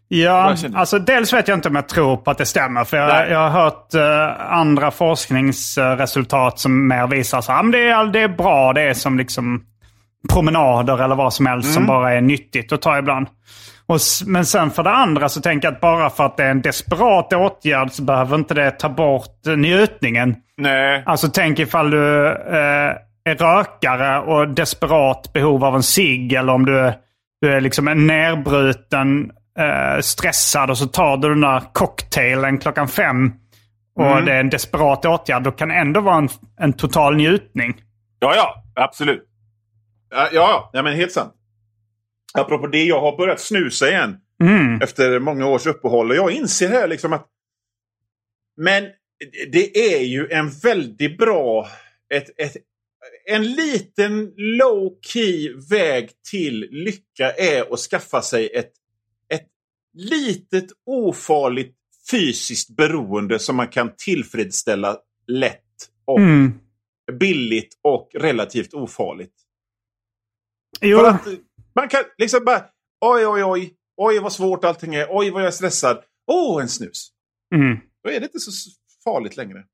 Speaker 1: Ja, alltså dels vet jag inte om jag tror på att det stämmer. För jag, jag har hört uh, andra forskningsresultat som mer visar att det är, det är bra. Det är som liksom promenader eller vad som helst som bara är nyttigt att ta ibland. Och, men sen för det andra så tänker jag att bara för att det är en desperat åtgärd så behöver inte det ta bort eh, njutningen.
Speaker 2: Nej.
Speaker 1: Alltså tänk ifall du eh, är rökare och desperat behov av en cigg eller om du, du är liksom en nerbruten, eh, stressad och så tar du den där cocktailen klockan fem och det är en desperat åtgärd. Då kan det ändå vara en, en total njutning.
Speaker 2: Ja, ja. Absolut. Ja, ja, ja men helt sant. Apropå det, jag har börjat snusa igen. Efter många års uppehåll. Och jag inser här liksom att... Men det är ju en väldigt bra... Ett, ett, en liten low key väg till lycka är att skaffa sig ett, ett litet ofarligt fysiskt beroende som man kan tillfredsställa lätt och
Speaker 1: Mm.
Speaker 2: billigt och relativt ofarligt.
Speaker 1: Jo,
Speaker 2: För att man kan liksom bara oj, oj, oj, oj vad svårt allting är, oj vad jag är stressad. Åh, oh, en snus.
Speaker 1: mm.
Speaker 2: Då är det inte så farligt längre.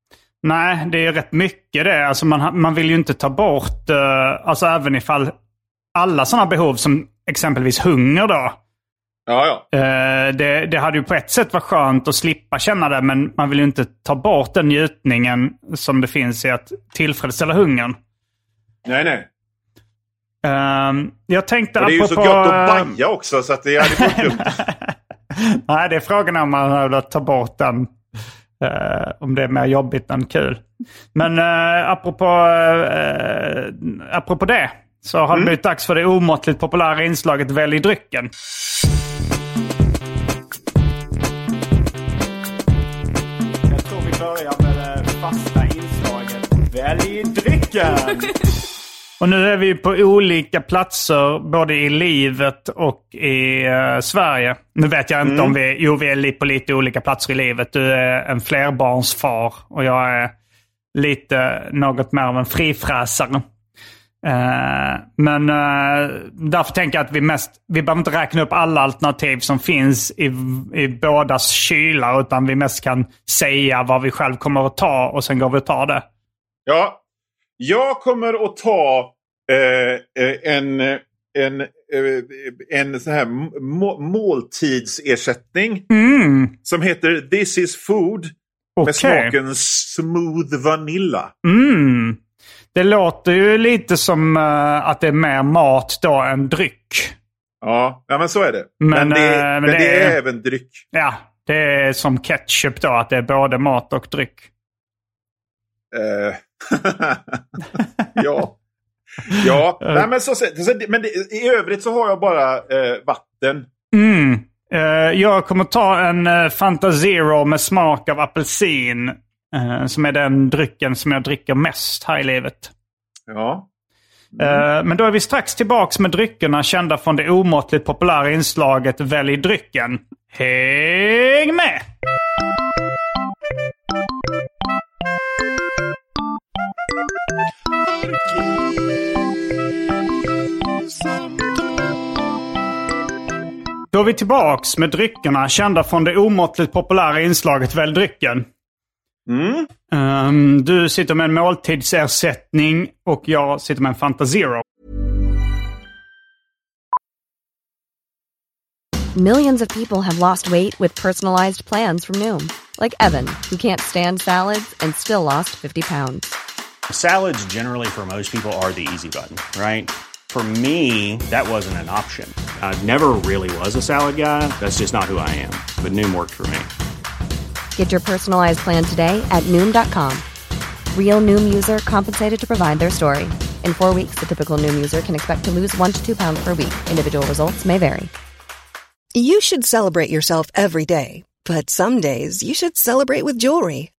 Speaker 1: Nej, det är rätt mycket det. Alltså man, man vill ju inte ta bort, eh, alltså även ifall alla sådana behov som exempelvis hunger då.
Speaker 2: Ja, ja.
Speaker 1: eh, det, det hade ju på ett sätt varit skönt att slippa känna det, men man vill ju inte ta bort den njutningen som det finns i att tillfredsställa hungern.
Speaker 2: Nej, nej.
Speaker 1: Ehm, jag tänkte
Speaker 2: Och det är ju så
Speaker 1: apropå,
Speaker 2: gott att baja också så att det hade varit dumt.
Speaker 1: Nej, det är frågan om man har velat ta bort den. eh, om det är mer jobbigt än kul. Men uh, apropå, uh, apropå det så har det blivit dags för det omåttligt populära inslaget Välj drycken. Jag tror vi börjar med det fasta inslaget Välj drycken. Och nu är vi på olika platser både i livet och i eh, Sverige. Nu vet jag inte om vi... Jo, vi är på lite olika platser i livet. Du är en flerbarnsfar och jag är lite något mer av en frifräsare. Eh, men eh, därför tänker jag att vi mest... Vi behöver inte räkna upp alla alternativ som finns i, i bådas kylar utan vi mest kan säga vad vi själv kommer att ta och sen går vi och tar det.
Speaker 2: Ja. Jag kommer att ta eh, eh, en, en, eh, en sån här må- måltidsersättning. Som heter This is food.
Speaker 1: Okej.
Speaker 2: Med smaken smooth vanilla.
Speaker 1: Mm. Det låter ju lite som eh, att det är mer mat då än dryck.
Speaker 2: Ja, ja men så är det.
Speaker 1: Men,
Speaker 2: Men, det,
Speaker 1: eh, men
Speaker 2: det,
Speaker 1: det
Speaker 2: är
Speaker 1: är-
Speaker 2: även dryck.
Speaker 1: Ja, det är som ketchup då, att det är både mat och dryck.
Speaker 2: Eh, ja. Ja, Nej, men, så, så, men det, i övrigt så har jag bara eh, vatten.
Speaker 1: Mm. Eh, jag kommer ta en uh, Fanta Zero med smak av apelsin. eh, som är den drycken som jag dricker mest här i livet.
Speaker 2: Ja.
Speaker 1: Eh, men då är vi strax tillbaks med dryckerna kända från det omåttligt populära inslaget Välj drycken. Häng med! Då är vi tillbaks med dryckerna kända från det omåttligt populära inslaget Välj drycken.
Speaker 2: Mm.
Speaker 1: Ehm, du sitter med en måltidsersättning och jag sitter med en Fanta Zero.
Speaker 3: Millions of people have lost weight with personalized plans from Noom, like Evan, who can't stand salads and still lost 50 pounds.
Speaker 4: Salads, generally, for most people, are the easy button, right? For me, that wasn't an option. I never really was a salad guy. That's just not who I am. But Noom worked for me.
Speaker 3: Get your personalized plan today at Noom.com. Real Noom user compensated to provide their story. In four weeks, the typical Noom user can expect to lose one to two pounds per week. Individual results may vary.
Speaker 5: You should celebrate yourself every day, but some days you should celebrate with jewelry.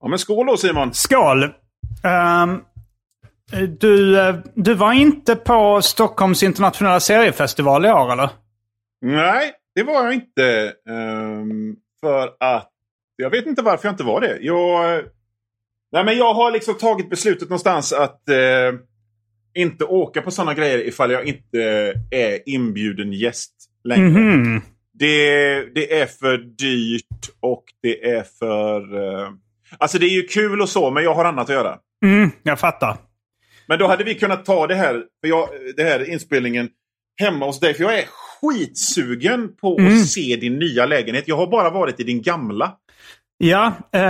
Speaker 2: Ja, men skål då Simon!
Speaker 1: Skål! Ehm, du, eh, du var inte på Stockholms internationella seriefestival i år eller?
Speaker 2: Nej, det var jag inte. ehm, för att... Jag vet inte varför jag inte var det. Jag, nej, men jag har liksom tagit beslutet någonstans att eh, inte åka på sådana grejer ifall jag inte är inbjuden gäst längre.
Speaker 1: Mhm.
Speaker 2: Det, det är för dyrt och det är för... Eh, alltså det är ju kul och så, men jag har annat att göra.
Speaker 1: Mm, jag fattar.
Speaker 2: Men då hade vi kunnat ta det här, för jag, det här inspelningen hemma hos dig. För jag är skitsugen på att se din nya lägenhet. Jag har bara varit i din gamla.
Speaker 1: Ja, eh,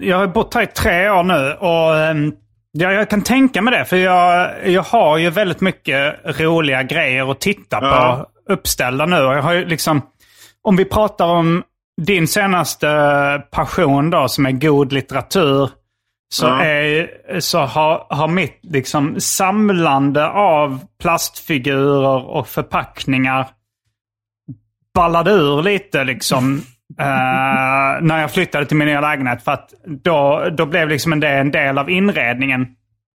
Speaker 1: jag har bott här i tre år nu och ehm, ja, jag kan tänka mig det. För jag, jag har ju väldigt mycket roliga grejer att titta
Speaker 2: Ja.
Speaker 1: på uppställda nu. Och jag har liksom, om vi pratar om din senaste passion då, som är god litteratur. Så,
Speaker 2: Ja.
Speaker 1: är, så har, har mitt liksom samlande av plastfigurer och förpackningar ballade ur lite liksom. eh, när jag flyttade till min nya lägenhet. För att då, då blev liksom det en del av inredningen.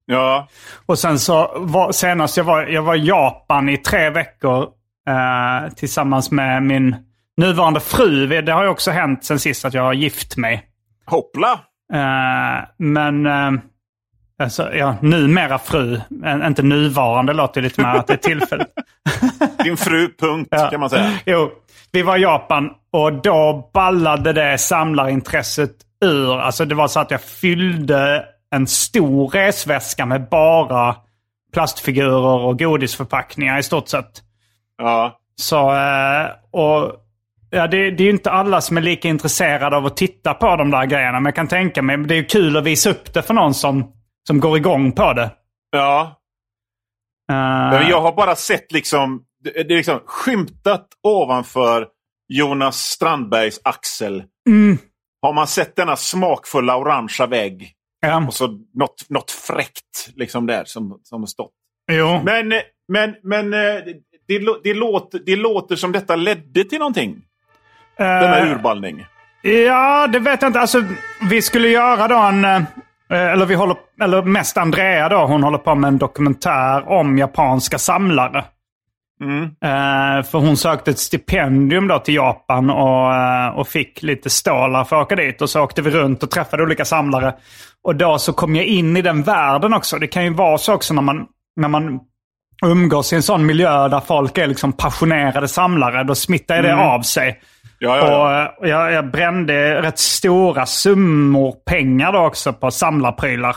Speaker 2: Ja.
Speaker 1: Och sen så var, senast jag var, jag var i Japan i tre veckor eh, tillsammans med min nuvarande fru. Det har ju också hänt sen sist att jag har gift mig.
Speaker 2: Hoppla!
Speaker 1: Eh, men eh, alltså, ja, numera fru, eh, inte nuvarande låter lite mer att det är tillfälligt.
Speaker 2: Din fru, punkt,
Speaker 1: Ja.
Speaker 2: kan man säga.
Speaker 1: Jo, vi var i Japan och då ballade det samlarintresset ur. Alltså det var så att jag fyllde en stor resväska med bara plastfigurer och godisförpackningar i stort sett.
Speaker 2: Ja.
Speaker 1: Så, eh, och ja, det, det är ju inte alla som är lika intresserade av att titta på de där grejerna. Men jag kan tänka mig, det är ju kul att visa upp det för någon som, som går igång på det.
Speaker 2: Ja. Men jag har bara sett liksom, det är liksom skymtat ovanför Jonas Strandbergs axel.
Speaker 1: Mm.
Speaker 2: Har man sett denna smakfulla orangea vägg
Speaker 1: ja,
Speaker 2: och så något, något fräckt liksom där som, som har stått.
Speaker 1: jo.
Speaker 2: Men, men, men eh, det, det, låter, det låter som detta ledde till någonting. Denna
Speaker 1: Eh,
Speaker 2: urballning.
Speaker 1: Ja, det vet jag inte. Alltså, vi skulle göra då en... eh, Eller vi håller... Eller mest Andrea då. Hon håller på med en dokumentär om japanska samlare. Eh, för hon sökte ett stipendium då till Japan och, och fick lite stålar för att åka dit. Och så åkte vi runt och träffade olika samlare. Och då så kom jag in i den världen också. Det kan ju vara så också när man, när man umgås i en sån miljö där folk är liksom passionerade samlare. Då smittar det av sig.
Speaker 2: Ja, ja, ja.
Speaker 1: Och eh, och jag, jag brände rätt stora summor pengar då också på samlarprylar.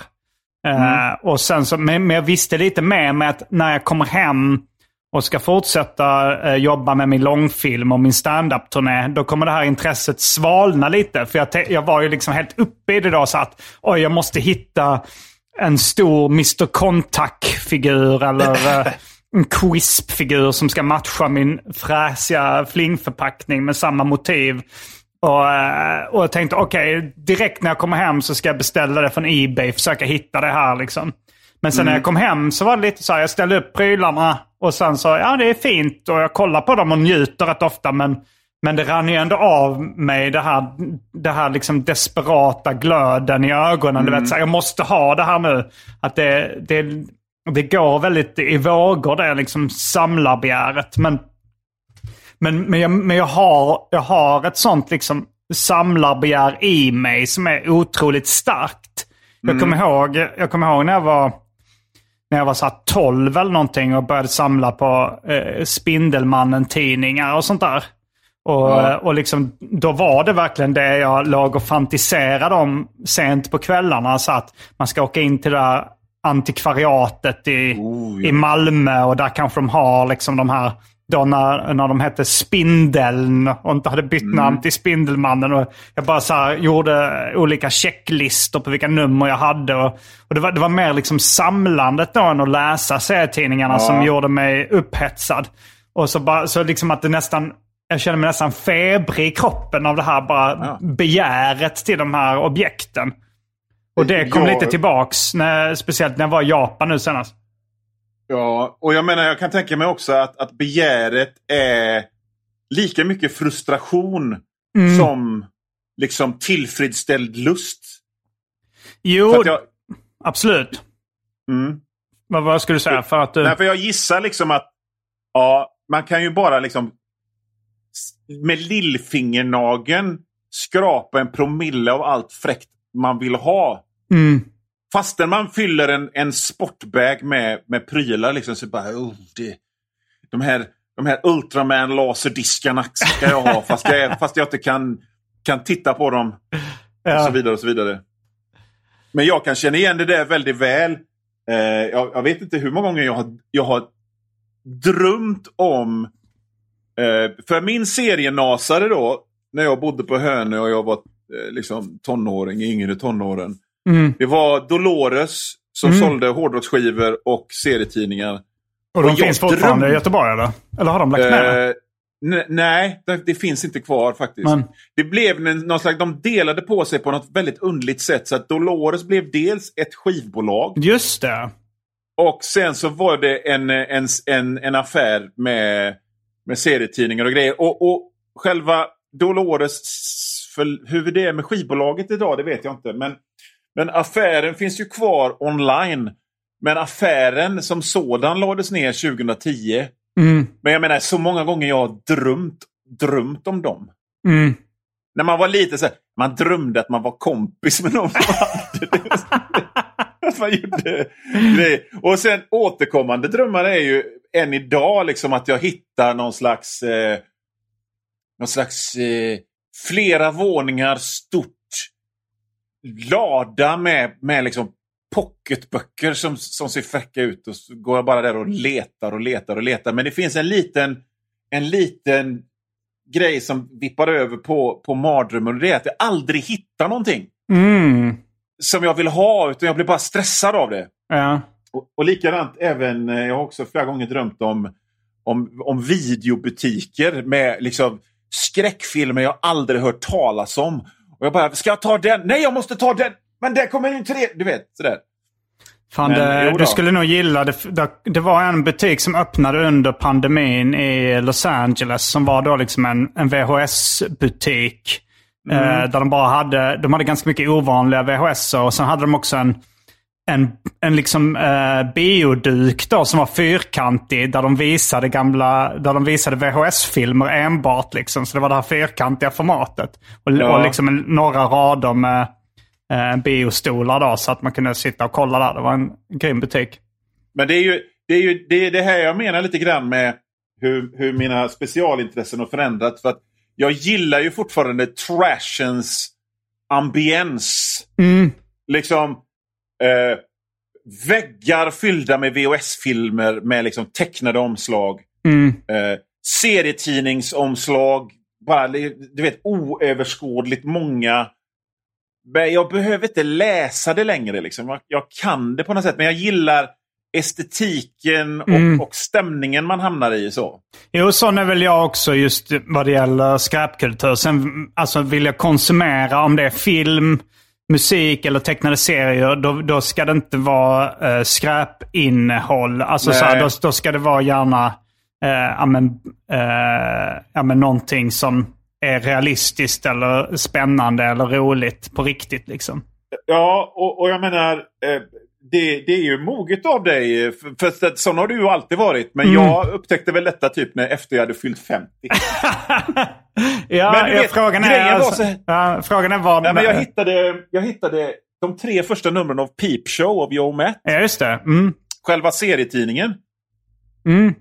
Speaker 1: Eh, och sen så, men, men jag visste lite med mig att när jag kommer hem och ska fortsätta eh, jobba med min långfilm och min stand-up-turné, då kommer det här intresset svalna lite. För jag, jag var ju liksom helt uppe i det då, så att oj, jag måste hitta en stor Mr. Contact-figur eller en Quisp-figur som ska matcha min fräsiga flingförpackning med samma motiv. Och, eh, och jag tänkte, okej, direkt när jag kommer hem så ska jag beställa det från Ebay, försöka hitta det här liksom. Men sen när jag kom hem så var det lite så här, jag ställde upp prylarna och sen så, ja det är fint och jag kollar på dem och njuter rätt ofta men, men det rann ju ändå av mig det här, det här liksom desperata glöden i ögonen. Du vet, så här, jag måste ha det här nu. Att det, det, det går väldigt i vågor det liksom samlarbegäret. Men, men, men, jag, men jag, har, jag har ett sånt liksom samlarbegär i mig som är otroligt starkt. Jag kommer ihåg, jag kommer ihåg när jag var när jag var så här 12 eller någonting och började samla på eh, Spindelmannen-tidningar och sånt där. Och, och liksom, då var det verkligen det jag låg och fantiserade om sent på kvällarna. Så att man ska åka in till det där antikvariatet i,
Speaker 2: Oh, ja.
Speaker 1: i Malmö och där kanske de har liksom de här Då när, när de hette Spindeln och inte hade bytt namn till Spindelmannen. Och jag bara så gjorde olika checklistor på vilka nummer jag hade. Och, och det, var, det var mer liksom samlandet då än att läsa serietidningarna som gjorde mig upphetsad. Och så, bara, så liksom att det nästan... Jag kände mig nästan febrig i kroppen av det här bara begäret till de här objekten. Och det kom
Speaker 2: Ja.
Speaker 1: lite tillbaks, när, speciellt när jag var i Japan nu senast.
Speaker 2: Ja, och jag menar jag kan tänka mig också att, att begäret är lika mycket frustration
Speaker 1: Mm.
Speaker 2: som liksom tillfredsställd lust.
Speaker 1: Jo,
Speaker 2: jag,
Speaker 1: absolut.
Speaker 2: mm.
Speaker 1: Vad, vad skulle du säga? För att du...
Speaker 2: Nej, för jag gissar liksom att ja, man kan ju bara liksom med lillfingernageln skrapa en promille av allt fräckt man vill ha.
Speaker 1: Mm.
Speaker 2: Fastän man fyller en, en sportbag med, med prylar liksom så bara... Oh, det, de här, de här Ultraman laserdiskarna ska jag ha fast jag, fast jag inte kan, kan titta på dem. Och så vidare och så vidare. Men jag kan känna igen det där väldigt väl. Eh, jag, jag vet inte hur många gånger jag har, jag har drömt om... Eh, för min serienasare då, när jag bodde på Hönö och jag var eh, liksom tonåring, yngre tonåren.
Speaker 1: Mm.
Speaker 2: Det var Dolores som
Speaker 1: Mm.
Speaker 2: sålde hårdrocksskivor och serietidningar.
Speaker 1: Och de
Speaker 2: och
Speaker 1: finns fortfarande
Speaker 2: drömde-
Speaker 1: i Göteborg eller? Eller har de lagt ner?
Speaker 2: N- nej, det, det finns inte kvar faktiskt.
Speaker 1: Men,
Speaker 2: Det blev någon slags, de delade på sig på något väldigt underligt sätt. Så att Dolores blev dels ett skivbolag
Speaker 1: just det.
Speaker 2: och sen så var det en, en, en, en affär med, med serietidningar och grejer. Och, och själva Dolores, för hur det är med skivbolaget idag, det vet jag inte. Men, men affären finns ju kvar online. Men affären som sådan lades ner 2010.
Speaker 1: Mm.
Speaker 2: Men jag menar, så många gånger jag har drömt, drömt om dem.
Speaker 1: Mm.
Speaker 2: När man var lite så här, man drömde att man var kompis med någon. det. Att man gjorde grejer. Och sen återkommande drömmar är ju än idag liksom att jag hittar någon slags, eh, någon slags eh, flera våningar stort lada med, med liksom pocketböcker som, som ser fräcka ut. Och så går jag bara där och letar och letar och letar. Men det finns en liten, en liten grej som vippar över på, på mardrömmen. Och det är att jag aldrig hittar någonting
Speaker 1: Mm.
Speaker 2: som jag vill ha. Utan jag blir bara stressad av det.
Speaker 1: Ja.
Speaker 2: Och, och likadant även, eh, jag har också flera gånger drömt om, om, om videobutiker med liksom skräckfilmer jag aldrig hört talas om. Och jag bara, ska jag ta den? Nej, jag måste ta den! Men där kommer en tre... Du vet, sådär.
Speaker 1: Fan,
Speaker 2: Men,
Speaker 1: det, du skulle nog gilla det. det. Det var en butik som öppnade under pandemin i Los Angeles som var då liksom en, en VHS-butik.
Speaker 2: Mm.
Speaker 1: Eh, där de bara hade, de hade ganska mycket ovanliga VHS och sen hade de också en, en, en liksom eh, bioduk då som var fyrkantig där de visade gamla, där de visade VHS-filmer enbart liksom. Så det var det här fyrkantiga formatet. Och,
Speaker 2: Ja.
Speaker 1: och liksom en, några rader med eh, biostolar då så att man kunde sitta och kolla där. Det var en grym butik.
Speaker 2: Men det är ju det, är ju, det, är det här jag menar lite grann med hur, hur mina specialintressen har förändrats. För att jag gillar ju fortfarande trashens ambiens.
Speaker 1: Mm.
Speaker 2: Liksom eh, väggar fyllda med VHS-filmer med liksom tecknade omslag.
Speaker 1: Mm.
Speaker 2: Eh, serietidningsomslag. Bara, du vet, oöverskådligt många. Men jag behöver inte läsa det längre. Liksom. Jag, jag kan det på något sätt, men jag gillar estetiken och,
Speaker 1: Mm.
Speaker 2: och stämningen man hamnar i. så.
Speaker 1: Jo, sån är väl jag också just vad det gäller skräpkultur. Sen alltså, vill jag konsumera, om det är film, musik eller tecknade serier, då, då ska det inte vara eh, skräpinnehåll. Alltså, så här, då, då ska det vara gärna eh, ja, men, eh, ja, men någonting som är realistiskt eller spännande eller roligt på riktigt. Liksom.
Speaker 2: Ja, och, och jag menar, eh, det, det är ju moget av dig. eh, För, för sån har du ju alltid varit. Men
Speaker 1: Mm.
Speaker 2: jag upptäckte väl detta typ när efter jag hade fyllt 50.
Speaker 1: Ja,
Speaker 2: Men
Speaker 1: ja,
Speaker 2: vet,
Speaker 1: frågan, är, alltså,
Speaker 2: så-
Speaker 1: ja, frågan är vad...
Speaker 2: Nej, men jag, hittade, jag hittade de tre första numren av Peep Show av Joe Matt.
Speaker 1: Ja, just det. Mm.
Speaker 2: Själva serietidningen.
Speaker 1: Mm.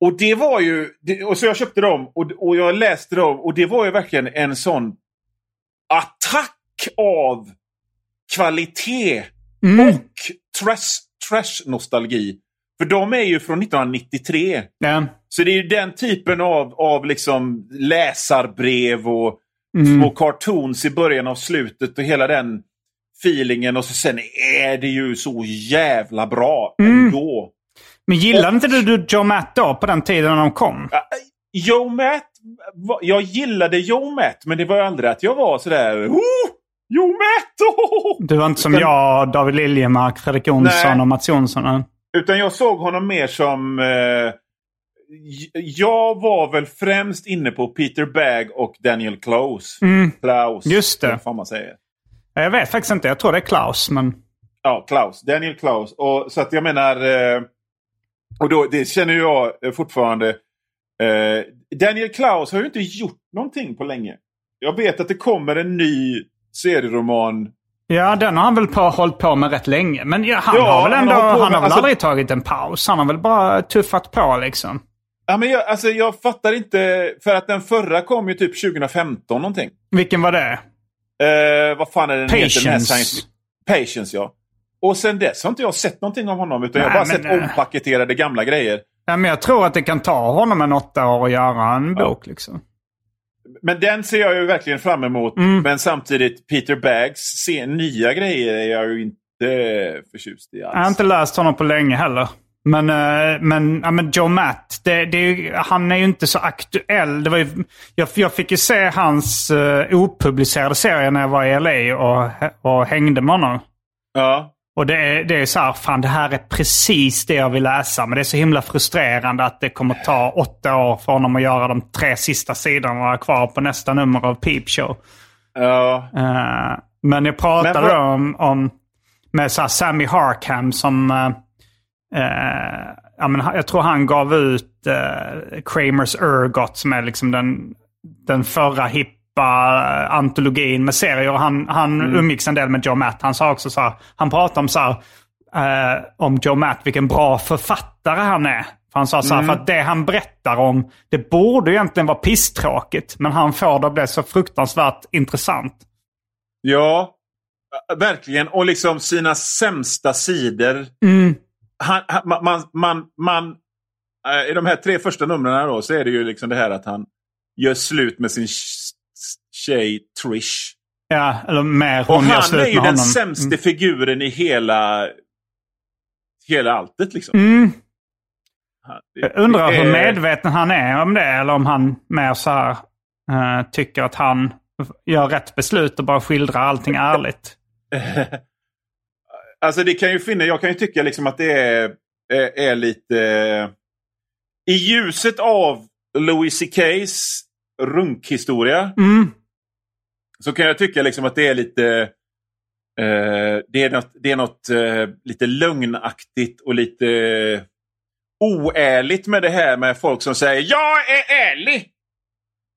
Speaker 2: Och det var ju... det- Och så jag köpte dem och, och jag läste dem och det var ju verkligen en sån attack av kvalitet
Speaker 1: Mm.
Speaker 2: och trash- trash-nostalgi. För de är ju från 1993.
Speaker 1: Ja.
Speaker 2: Så det är ju den typen av, av liksom läsarbrev och
Speaker 1: Mm.
Speaker 2: små cartoons i början och slutet och hela den feelingen. Och så sen är det ju så jävla bra
Speaker 1: Mm.
Speaker 2: ändå.
Speaker 1: Men gillade inte du, Joe Matt då på den tiden när de kom?
Speaker 2: Ja, Joe Matt, jag gillade Joe Matt men det var ju aldrig att jag var sådär oh, Joe Matt! Oh!
Speaker 1: Du var inte som
Speaker 2: Utan-
Speaker 1: jag, David Liljemark, Fredrik Jonsson
Speaker 2: Nej.
Speaker 1: och Mats Jonsson?
Speaker 2: Utan jag såg honom mer som... Eh, jag var väl främst inne på Peter Bagg och Daniel Klaus. Klaus.
Speaker 1: Mm. Just det.
Speaker 2: Vad man säger.
Speaker 1: Jag vet faktiskt inte. Jag tror det är Klaus, men...
Speaker 2: Ja, Klaus. Daniel Klaus. Och, så att jag menar... Eh, och då, det känner jag fortfarande. Eh, Daniel Klaus har ju inte gjort någonting på länge. Jag vet att det kommer en ny serieroman.
Speaker 1: Ja, den har han väl på, hållit på med rätt länge. Men ja, han
Speaker 2: Ja,
Speaker 1: har väl
Speaker 2: han
Speaker 1: ändå...
Speaker 2: har hållit på
Speaker 1: Han har väl
Speaker 2: alltså-
Speaker 1: aldrig tagit en paus. Han har väl bara tuffat på liksom.
Speaker 2: Ja, men jag, alltså, jag fattar inte. För att den förra kom ju typ 2015 någonting.
Speaker 1: Vilken var det?
Speaker 2: Eh, vad fan är den heter? Den här
Speaker 1: Patience.
Speaker 2: Patience, ja. Och sen dess har inte jag sett någonting av honom. Utan jag har
Speaker 1: Nej,
Speaker 2: bara sett
Speaker 1: eh,
Speaker 2: ompaketerade gamla grejer.
Speaker 1: Ja, men jag tror att det kan ta honom en åtta år att göra en bok. Liksom.
Speaker 2: Men den ser jag ju verkligen fram emot.
Speaker 1: Mm.
Speaker 2: Men samtidigt, Peter Baggs se, nya grejer är jag ju inte förtjust i alls.
Speaker 1: Jag har inte läst honom på länge heller. Men, eh, men, ja, men Joe Matt, det, det han är ju inte så aktuell. Det var ju, jag, jag fick ju se hans uh, opublicerade serie när jag var i LA och, och hängde med honom.
Speaker 2: Ja.
Speaker 1: Och det är, det är så här, fan det här är precis det jag vill läsa. Men det är så himla frustrerande att det kommer ta åtta år för honom att göra de tre sista sidorna kvar på nästa nummer av Peep Show.
Speaker 2: Ja.
Speaker 1: Eh, men jag pratade
Speaker 2: Men
Speaker 1: då om, om med så Sammy Harkham som... eh, eh, ja, men jag tror han gav ut uh, Kramers Ergot som är liksom den, den förra eh, antologin med serier. Han, han
Speaker 2: Mm.
Speaker 1: umgicks en del med Joe Matt. Han sa också så här, han pratade om så här, eh, om Joe Matt, vilken bra författare han är. För han sa så här,
Speaker 2: Mm.
Speaker 1: för att det han berättar om, det borde egentligen vara pisstråkigt. Men han får det att bli så fruktansvärt intressant.
Speaker 2: Ja. Verkligen. Och liksom sina sämsta sidor.
Speaker 1: Mm.
Speaker 2: Han, han, man, man, man, eh, I de här tre första numren då så är det ju liksom det här att han gör slut med sin tjej Trish.
Speaker 1: Ja, eller
Speaker 2: Och
Speaker 1: hon gör
Speaker 2: han är
Speaker 1: med
Speaker 2: ju
Speaker 1: honom.
Speaker 2: den sämste figuren i hela, hela alltet. Liksom.
Speaker 1: Mm.
Speaker 2: Han-
Speaker 1: Jag undrar hur medveten han är om det. Eller om han mer så här eh, tycker att han gör rätt beslut och bara skildrar allting ärligt.
Speaker 2: Alltså det kan ju finna, jag kan ju tycka liksom att det är, är, är lite... I ljuset av Louis CKs runkhistoria
Speaker 1: Mm.
Speaker 2: Så kan jag tycka liksom att det är lite... Eh, det är något, det är något eh, lite lögnaktigt och lite oärligt med det här med folk som säger Jag är ärlig!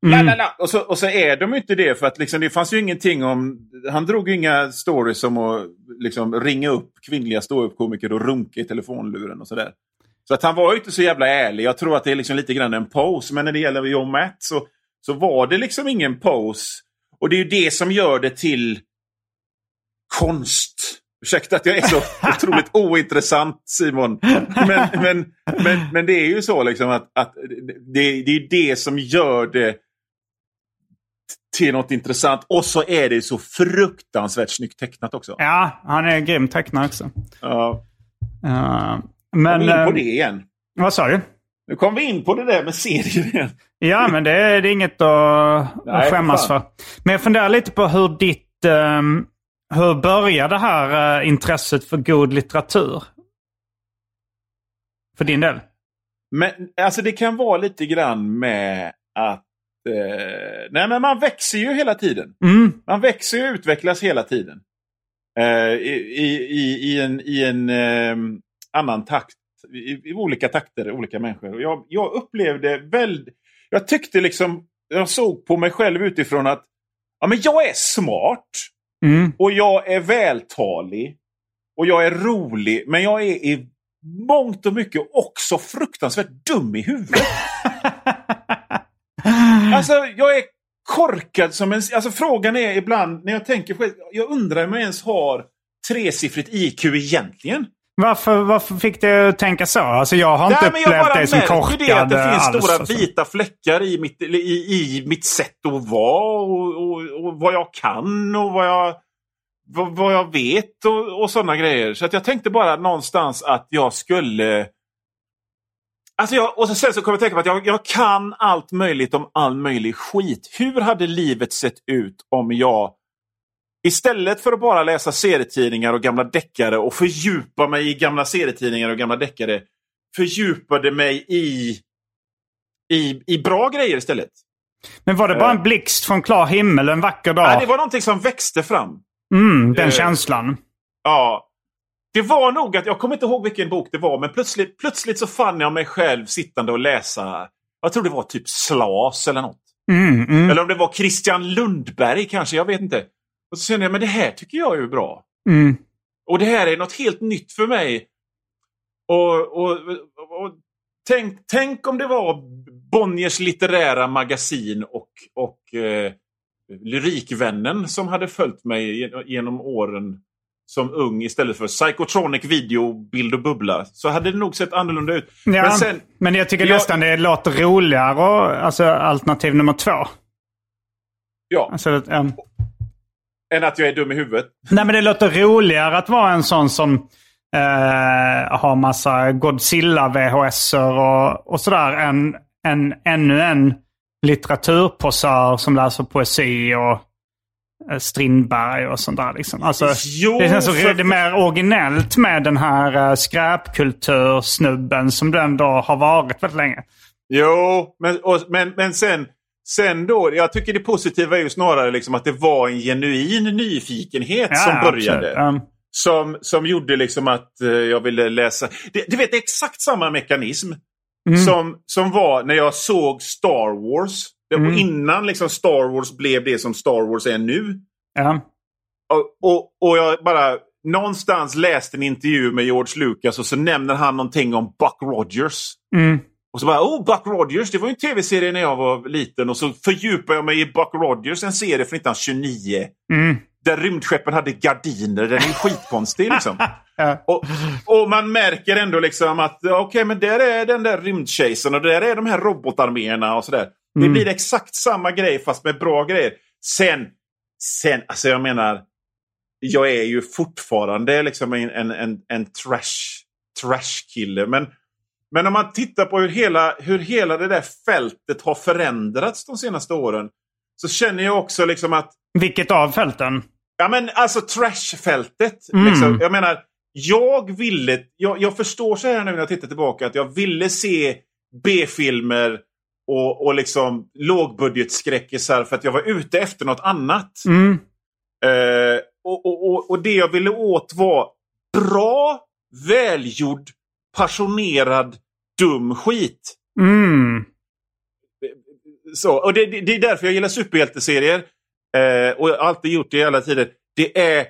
Speaker 2: La,
Speaker 1: Mm.
Speaker 2: la, la. Och, så, och så är de inte det för att liksom, det fanns ju ingenting om... Han drog ju inga stories om att liksom, ringa upp kvinnliga ståuppkomiker och runka i telefonluren och sådär. Så att han var ju inte så jävla ärlig. Jag tror att det är liksom lite grann en pose. Men när det gäller John Matt så, så var det liksom ingen pose. Och det är ju det som gör det till konst. Ursäkta att jag är så otroligt ointressant Simon. Men, men, men, men det är ju så liksom att, att det, det är det som gör det till något intressant. Och så är det så fruktansvärt snyggt tecknat också.
Speaker 1: Ja, han är grym tecknare också.
Speaker 2: Ja,
Speaker 1: Uh,
Speaker 2: kom
Speaker 1: men...
Speaker 2: vi in på
Speaker 1: eh,
Speaker 2: det igen.
Speaker 1: vad sa du?
Speaker 2: Nu kom vi in på det där med serier igen.
Speaker 1: Ja, men det är, det är inget att,
Speaker 2: Nej,
Speaker 1: skämmas
Speaker 2: för
Speaker 1: för. Men jag funderar lite på hur ditt... ehm, hur började det här eh, intresset för god litteratur? För din del?
Speaker 2: Men alltså det kan vara lite grann med att eh, nej, men man växer ju hela tiden.
Speaker 1: Mm.
Speaker 2: Man växer och utvecklas hela tiden. Eh, i, i, i, I en, i en eh, annan takt. I, I olika takter, olika människor. Jag, jag upplevde väldigt... Jag tyckte liksom... Jag såg på mig själv utifrån att ja, men jag är smart.
Speaker 1: Mm.
Speaker 2: Och jag är vältalig. Och jag är rolig. Men jag är i mångt och mycket också fruktansvärt dum i huvudet. Alltså, jag är korkad som en... Alltså frågan är ibland, när jag tänker själv, jag undrar om jag ens har tresiffrigt IQ egentligen.
Speaker 1: Varför, varför fick det att tänka så? Alltså jag har inte
Speaker 2: Nej, men jag
Speaker 1: upplevt
Speaker 2: bara
Speaker 1: dig som korkad
Speaker 2: det att det finns
Speaker 1: alls,
Speaker 2: stora
Speaker 1: alltså.
Speaker 2: vita fläckar i mitt, i, i mitt sätt att vara och, och, och vad jag kan och vad jag, vad, vad jag vet och, och sådana grejer. Så att jag tänkte bara någonstans att jag skulle... Alltså jag, och sen så kommer jag tänka på att jag, jag kan allt möjligt om all möjlig skit. Hur hade livet sett ut om jag Istället för att bara läsa serietidningar och gamla deckare och fördjupa mig i gamla serietidningar och gamla deckare fördjupade mig i, i, i bra grejer istället.
Speaker 1: Men var det bara en blixt från klar himmel en vacker dag?
Speaker 2: Ja. det var någonting som växte fram.
Speaker 1: mm, den
Speaker 2: eh,
Speaker 1: känslan.
Speaker 2: Ja. Det var nog att, jag kommer inte ihåg vilken bok det var, men plötsligt, plötsligt så fann jag mig själv sittande och läsa, jag tror det var typ Slas eller något.
Speaker 1: Mm, mm,
Speaker 2: Eller om det var Christian Lundberg kanske, jag vet inte. Och så kände jag, men det här tycker jag är bra.
Speaker 1: mm.
Speaker 2: Och det här är något helt nytt för mig. Och, och, och tänk, tänk om det var Bonniers litterära magasin och, och eh, Lyrikvännen som hade följt mig gen- genom åren som ung istället för Psychotronic video, bild och bubbla. Så hade det nog sett annorlunda ut.
Speaker 1: Ja,
Speaker 2: Men sen,
Speaker 1: men jag tycker
Speaker 2: jag-
Speaker 1: nästan det låter roligare, alltså alternativ nummer två.
Speaker 2: ja,
Speaker 1: Alltså, um,
Speaker 2: än att jag är dum i huvudet.
Speaker 1: nej men det låter roligare att vara en sån som eh, har massa Godzilla-VHS och, och sådär än, än ännu en litteraturposör som läser poesi och eh, Strindberg och sånt där. Liksom. Alltså,
Speaker 2: Jo,
Speaker 1: det känns så
Speaker 2: för-
Speaker 1: det är mer originellt med den här uh, skräpkultursnubben som den då har varit väldigt länge.
Speaker 2: Jo, men, och, men, men sen, sen då, jag tycker det positiva är ju snarare liksom att det var en genuin nyfikenhet som började.
Speaker 1: Um,
Speaker 2: Som, som gjorde liksom att eh, jag ville läsa. Det, du vet, det är exakt samma mekanism som, som var när jag såg Star Wars. Var innan liksom Star Wars blev det som Star Wars är nu.
Speaker 1: ja.
Speaker 2: Och, och, och jag bara någonstans läste en intervju med George Lucas och så nämner han någonting om Buck Rogers.
Speaker 1: Mm.
Speaker 2: Och så bara, oh, Buck Rogers, det var ju en tv-serie när jag var liten. Och så fördjupar jag mig i Buck Rogers, en serie från 1929.
Speaker 1: Mm.
Speaker 2: Där rymdskeppen hade gardiner. Den är skitkonstig liksom.
Speaker 1: Ja.
Speaker 2: Och, och man märker ändå liksom att okej, okay, men där är den där rymdkejsaren och där är de här robotarméerna och sådär. Det blir exakt samma grej fast med bra grejer. Sen, sen, alltså jag menar, jag är ju fortfarande liksom en, en, en, en trash, trash-kille. Men, men om man tittar på hur hela, hur hela det där fältet har förändrats de senaste åren. Så känner jag också liksom att
Speaker 1: Vilket av fälten?
Speaker 2: Ja men alltså trashfältet.
Speaker 1: Mm.
Speaker 2: Liksom. Jag menar, jag ville... Jag, jag förstår så här nu när jag tittar tillbaka att jag ville se B-filmer och, och liksom lågbudgetskräckisar för att jag var ute efter något annat.
Speaker 1: Mm.
Speaker 2: Eh, och, och, och, och det jag ville åt var bra, välgjord, passionerad, dum skit.
Speaker 1: Mm.
Speaker 2: Så, och det, det, det är därför jag gillar superhjälteserier. Eh, och jag har alltid gjort det i alla tider. Det är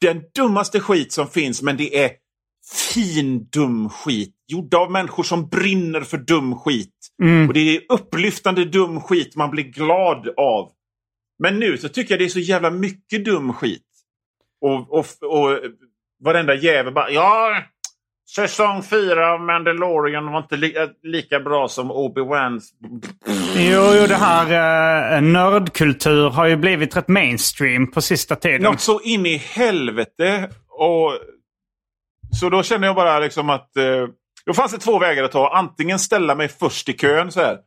Speaker 2: den dummaste skit som finns, men det är fin dum skit. Gjord av människor som brinner för dum skit.
Speaker 1: Mm.
Speaker 2: Och det är upplyftande dum skit man blir glad av. Men nu så tycker jag det är så jävla mycket dum skit. Och, och, och varenda jävel bara ja, säsong fyra av Mandalorian var inte li lika bra som Obi-Wans.
Speaker 1: Jo, jo, det här uh, nördkultur har ju blivit rätt mainstream på sista tiden.
Speaker 2: Något så in i helvete. Och, så då känner jag bara liksom att... Eh, då fanns det två vägar att ta. Antingen ställa mig först i kön så här.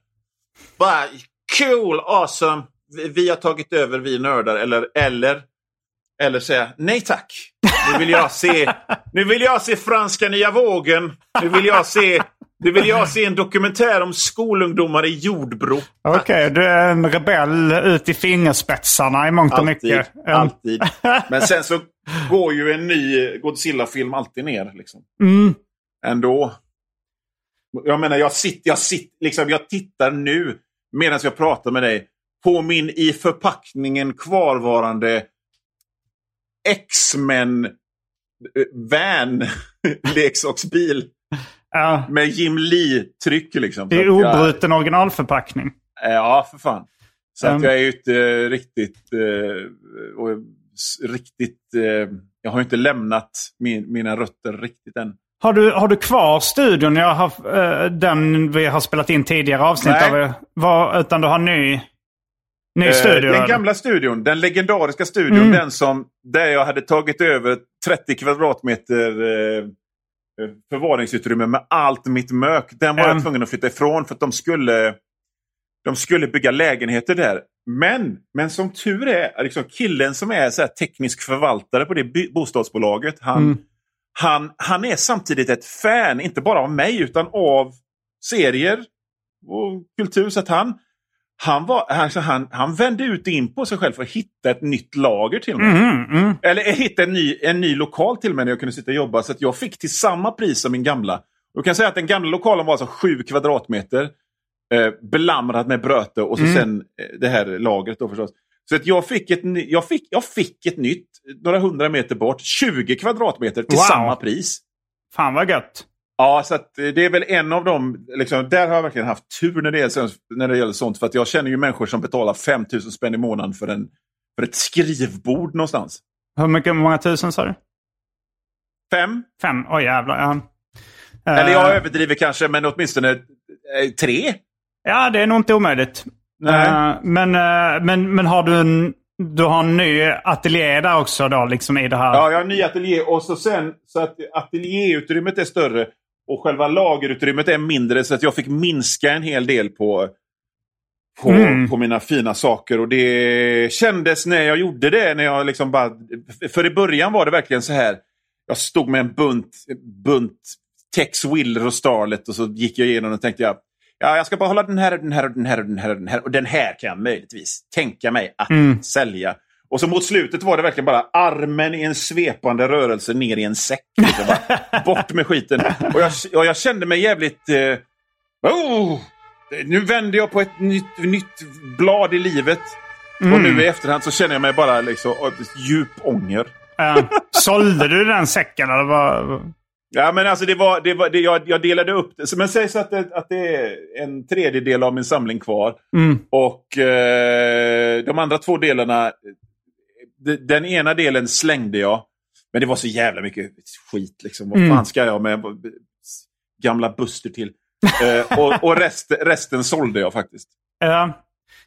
Speaker 2: Bara cool, awesome. Vi, vi har tagit över, vi nördar. Eller, eller, eller säga nej tack. Nu vill jag se, nu vill jag se franska nya vågen. Nu vill jag se, nu vill jag se en dokumentär om skolungdomar i Jordbro.
Speaker 1: Okej, du är en rebell ut i fingerspetsarna i mångt och
Speaker 2: Alltid.
Speaker 1: mycket.
Speaker 2: Alltid. Men sen så går ju en ny Godzilla-film alltid ner. Liksom.
Speaker 1: Mm.
Speaker 2: Ändå. Jag menar, jag, sitter, jag, sitter, liksom, jag tittar nu medan jag pratar med dig på min i förpackningen kvarvarande X-Men eh, van leksaksbil
Speaker 1: Ja,
Speaker 2: med Jim Lee-tryck. Liksom.
Speaker 1: det är
Speaker 2: att jag-
Speaker 1: obruten originalförpackning.
Speaker 2: Ja, för fan. Så
Speaker 1: Mm.
Speaker 2: att jag är ju inte riktigt, eh, och, riktigt eh, jag har inte lämnat min, mina rötter riktigt än.
Speaker 1: Har du, har du kvar studion? Jag har, eh, den vi har spelat in tidigare avsnitt
Speaker 2: Nej.
Speaker 1: av. Var, utan du har ny, ny
Speaker 2: Eh,
Speaker 1: studio?
Speaker 2: den gamla studion, den legendariska studion,
Speaker 1: Mm.
Speaker 2: den som, där jag hade tagit över 30 kvadratmeter eh, förvaringsutrymme med allt mitt mök. Den var
Speaker 1: Mm.
Speaker 2: jag tvungen att flytta ifrån för att de skulle, de skulle bygga lägenheter där. Men, men som tur är, liksom killen som är så teknisk förvaltare på det bostadsbolaget, han,
Speaker 1: Mm.
Speaker 2: han, han är samtidigt ett fan, inte bara av mig, utan av serier och kultur. Så att han, han, var, alltså han, han vände ut in på sig själv för att hitta ett nytt lager till mig.
Speaker 1: Mhm, mm.
Speaker 2: Eller eh, hitta en ny, en ny lokal till mig när jag kunde sitta och jobba. Så att jag fick till samma pris som min gamla. Du kan säga att den gamla lokalen var alltså sju kvadratmeter. Eh, belamrad med bröte och så
Speaker 1: Mm.
Speaker 2: sen eh, det här lagret då förstås. Så att jag fick, ett, jag, fick, jag fick ett nytt, några hundra meter bort, 20 kvadratmeter till
Speaker 1: Wow.
Speaker 2: samma pris.
Speaker 1: Fan vad gött.
Speaker 2: Ja, så eh, det är väl en av dem. Liksom, där har jag verkligen haft tur när det, gäller, när det gäller sånt. För att jag känner ju människor som betalar 5 000 spänn i månaden för, en, för ett skrivbord någonstans.
Speaker 1: Hur mycket, många tusen sa du?
Speaker 2: Fem?
Speaker 1: Fem? Oj jävlar. Ja.
Speaker 2: Eller
Speaker 1: Eh,
Speaker 2: jag överdriver kanske, men åtminstone eh, tre.
Speaker 1: Ja, det är nog inte omöjligt.
Speaker 2: Nej.
Speaker 1: Men, men, men har du en, du har en ny ateljé där också då, liksom i det här?
Speaker 2: Ja, jag har en ny ateljé och så sen så att ateljéutrymmet är större och själva lagerutrymmet är mindre så att jag fick minska en hel del på, på,
Speaker 1: Mm.
Speaker 2: på mina fina saker. Och det kändes när jag gjorde det, när jag liksom bara... För i början var det verkligen så här. Jag stod med en bunt, bunt Tex Willer och Starlet och så gick jag igenom och tänkte jag Ja, jag ska bara hålla den här den här den här den här och den här. Och den här kan jag möjligtvis tänka mig att
Speaker 1: Mm.
Speaker 2: sälja. Och så mot slutet var det verkligen bara armen i en svepande rörelse ner i en säck. Liksom bort med skiten. Och jag, och jag kände mig jävligt... Eh, oh, nu vänder jag på ett nytt, nytt blad i livet. Och nu i efterhand så känner jag mig bara liksom, djup ånger.
Speaker 1: Eh, sålde du den säcken eller vad?
Speaker 2: Ja, men alltså det var, det var, det, jag, jag delade upp det. Men säg så att det, att det är en tredjedel av min samling kvar.
Speaker 1: Mm.
Speaker 2: Och eh, de andra två delarna, de, den ena delen slängde jag. Men det var så jävla mycket skit. Liksom. Vad
Speaker 1: Mm.
Speaker 2: fan ska jag med gamla Buster till? Eh, och och rest, resten sålde jag faktiskt.
Speaker 1: Ja.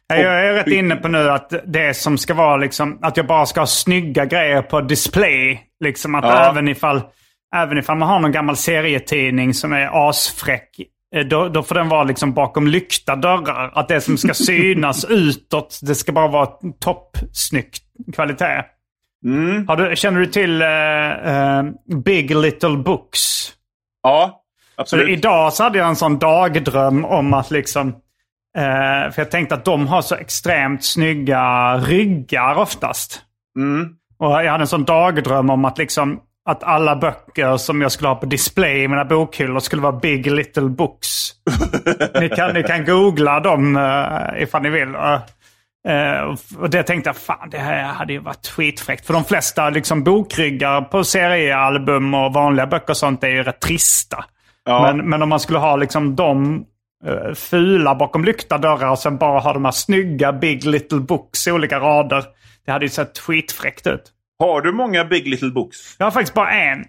Speaker 1: Jag är rätt inne på nu att det som ska vara liksom att jag bara ska ha snygga grejer på display. Liksom att
Speaker 2: Ja.
Speaker 1: även, ifall, även ifall man har någon gammal serietidning som är asfräck. eh, Då, då får den vara liksom bakom lyckta dörrar. Att det som ska synas utåt, det ska bara vara toppsnyggt kvalitet.
Speaker 2: Mm.
Speaker 1: Du, känner du till eh, eh, Big Little Books?
Speaker 2: Ja, absolut.
Speaker 1: idag så hade jag en sån dagdröm om att liksom... Eh, för jag tänkte att de har så extremt snygga ryggar oftast.
Speaker 2: Mm.
Speaker 1: Och jag hade en sån dagdröm om att liksom... Att alla böcker som jag skulle ha på display i mina bokhyllor skulle vara Big Little Books. ni, kan, ni kan googla dem uh, ifall ni vill. Uh, eh, och det tänkte jag, fan det här hade ju varit skitfräckt. För de flesta liksom, bokryggar på seriealbum och vanliga böcker och sånt är ju rätt trista.
Speaker 2: Ja.
Speaker 1: Men, men om man skulle ha liksom de uh, fula bakom lyckta dörrar och sen bara ha de här snygga Big Little Books i olika rader. Det hade ju sett skitfräckt ut.
Speaker 2: Har du många Big Little Books?
Speaker 1: Jag har faktiskt bara en.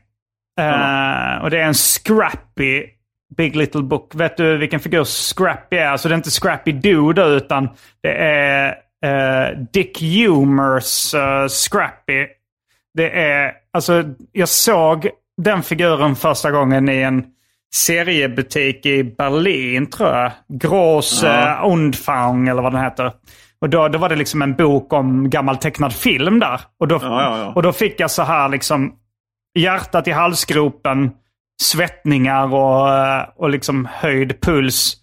Speaker 1: Eh, och det är en Scrappy Big Little Book. Vet du vilken figur Scrappy är? Alltså det är inte Scrappy då, utan det är eh, Dick Humors eh, Scrappy. Det är, alltså jag såg den figuren första gången i en seriebutik i Berlin tror jag. Grås
Speaker 2: Ja.
Speaker 1: eh, Undfang eller vad den heter. Och då, då var det liksom en bok om gammal tecknad film där. Och då,
Speaker 2: ja, ja.
Speaker 1: Och då fick jag så här liksom hjärtat i halsgropen, svettningar och, eh, och liksom höjd puls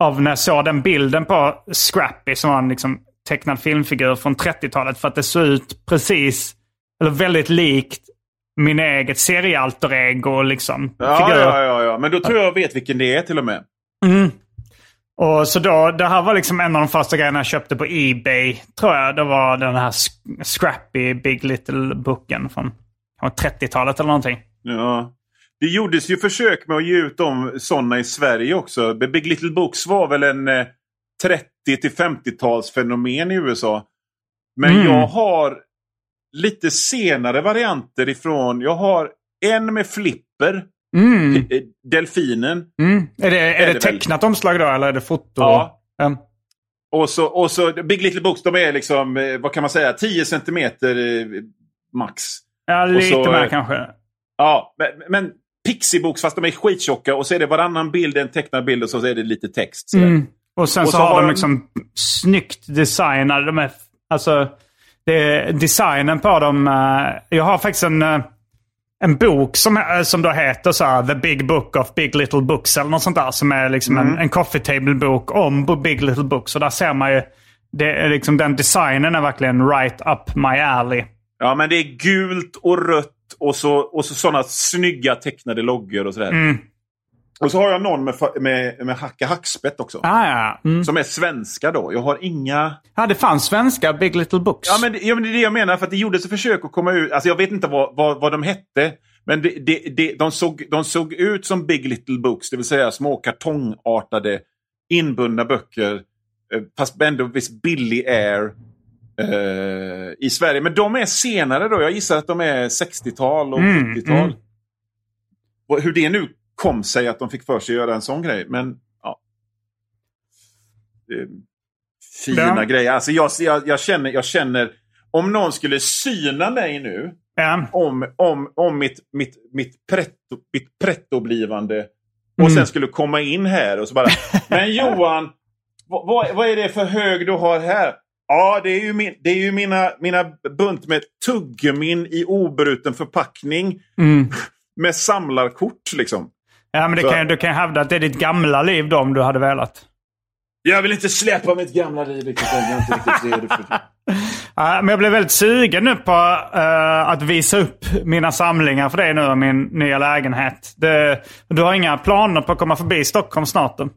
Speaker 1: av när jag såg den bilden på Scrappy som var en liksom tecknad filmfigur från 30-talet. För att det såg ut precis, eller väldigt likt min eget seriealter ego liksom.
Speaker 2: Ja,
Speaker 1: figur.
Speaker 2: ja, ja, ja. Men då tror jag jag vet vilken det är till och med.
Speaker 1: Och så då, det här var liksom en av de första grejerna jag köpte på Ebay, tror jag. Det var den här Scrappy Big Little-boken från 30-talet eller någonting.
Speaker 2: Ja. Det gjordes ju försök med att ge ut de sådana i Sverige också. Big Little Books var väl en eh, 30 till 50-talsfenomen i USA. Men
Speaker 1: Mm.
Speaker 2: jag har lite senare varianter ifrån. Jag har en med Flipper.
Speaker 1: Mm.
Speaker 2: eh, Delfinen.
Speaker 1: Mm. Är det, är
Speaker 2: Är
Speaker 1: det
Speaker 2: det väl?
Speaker 1: tecknat omslag då eller är det foto?
Speaker 2: Ja.
Speaker 1: Mm.
Speaker 2: Och så, och så Big Little Books, de är liksom, eh, vad kan man säga, 10 centimeter eh, max.
Speaker 1: Ja, lite
Speaker 2: så,
Speaker 1: mer
Speaker 2: eh,
Speaker 1: kanske.
Speaker 2: Ja, men, men Pixie-boks fast de är skittjocka och så är det varannan bild en tecknad bild och så är det lite text.
Speaker 1: Mm. Och sen
Speaker 2: Och
Speaker 1: så,
Speaker 2: så
Speaker 1: har de
Speaker 2: de-
Speaker 1: liksom snyggt designade. De är, alltså, det är designen på dem. eh, jag har faktiskt en, eh, en bok som, eh, som då heter så här, The Big Book of Big Little Books. Eller något sånt där. Som är liksom
Speaker 2: Mm.
Speaker 1: en, en coffee table-bok om Big Little Books. Och där ser man ju, det är liksom, den designen är verkligen right up my alley.
Speaker 2: Ja, men det är gult och rött och så, och så sådana snygga tecknade loggor och sådär.
Speaker 1: Mm.
Speaker 2: Och så har jag någon med, med, med hacka hackspett också.
Speaker 1: Ah, ja. Mm.
Speaker 2: Som är svenska då. Jag har inga...
Speaker 1: ja, det fanns svenska Big Little Books.
Speaker 2: Ja, men, ja, men det är det jag menar. För att det gjordes ett försök att komma ut. Alltså jag vet inte vad, vad, vad de hette. Men det, det, det, de, såg, de såg ut som Big Little Books. Det vill säga små kartongartade inbundna böcker. eh, Fast ändå visst billig air. Eh, I Sverige. Men de är senare då. Jag gissar att de är 60-tal och
Speaker 1: Mm,
Speaker 2: 70-tal.
Speaker 1: mm.
Speaker 2: Och hur det nu kom sig att de fick för sig att göra en sån grej. Men ja. Fina
Speaker 1: Ja.
Speaker 2: grejer. Alltså jag, jag, jag, känner, jag känner... Om någon skulle syna mig nu
Speaker 1: Ja.
Speaker 2: om, om, om mitt, mitt, mitt, pretto, mitt pretto-blivande och
Speaker 1: Mm.
Speaker 2: sen skulle komma in här och så bara Men Johan, vad, vad är det för hög du har här? Ja, det är ju, min, det är ju mina, mina bunt med tuggummin i obruten förpackning
Speaker 1: Mm.
Speaker 2: med samlarkort liksom.
Speaker 1: Ja, men det
Speaker 2: Så-
Speaker 1: kan, du kan ju hävda att det är ditt gamla liv då om du hade velat.
Speaker 2: Jag vill inte släppa mitt gamla liv än. Jag inte riktigt redo för
Speaker 1: men jag blev väldigt sugen nu på eh, att visa upp mina samlingar för dig nu och min nya lägenhet. Det, du har inga planer på att komma förbi Stockholm snart? Då?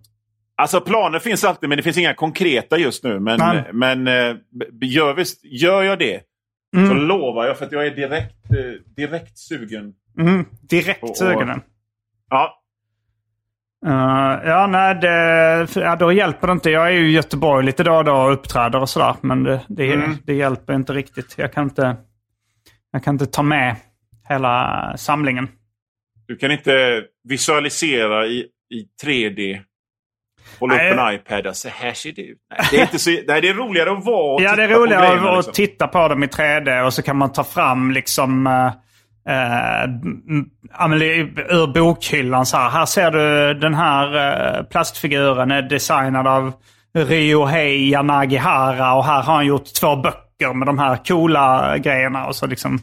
Speaker 2: Alltså planer finns alltid men det finns inga konkreta just nu. Men,
Speaker 1: Nej.
Speaker 2: men eh, gör, visst, gör jag det
Speaker 1: Mm.
Speaker 2: så lovar jag för att jag är direkt, eh, direkt sugen.
Speaker 1: Mm, direkt
Speaker 2: Och-
Speaker 1: sugen.
Speaker 2: Ja,
Speaker 1: Uh, ja, nej, det, ja, då hjälper det inte. Jag är ju i Göteborg lite då och då och uppträder och sådär. Men det, det,
Speaker 2: Mm.
Speaker 1: det hjälper inte riktigt. Jag kan inte, jag kan inte ta med hela samlingen.
Speaker 2: du kan inte visualisera i, i 3D. Hålla upp en iPad och så här ser det ut. Nej, det är, inte så, nej, det är roligare att vara och
Speaker 1: Ja, det är roligare
Speaker 2: grejerna,
Speaker 1: att
Speaker 2: liksom.
Speaker 1: titta på dem i 3D och så kan man ta fram liksom det är ur bokhyllan så här. Här ser du den här eh, plastfiguren är designad av Ryohei Yanagihara och här har han gjort två böcker med de här coola grejerna och så liksom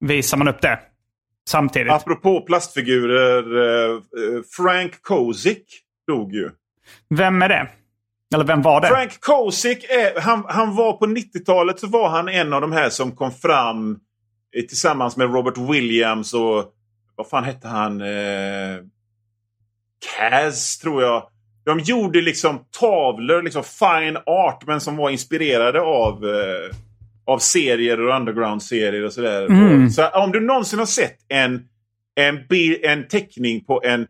Speaker 1: visar man upp det samtidigt.
Speaker 2: Apropå plastfigurer. Frank Kozik dog ju.
Speaker 1: Vem är det? Eller vem var det?
Speaker 2: Frank Kozik, är, han, han var på 90-talet så var han en av de här som kom fram eh, tillsammans med Robert Williams och vad fan hette han? Eh, Kaz tror jag. De gjorde liksom tavlor, liksom fine art men som var inspirerade av, eh, av serier och underground-serier och sådär.
Speaker 1: Mm.
Speaker 2: Så om du någonsin har sett en, en, en teckning på en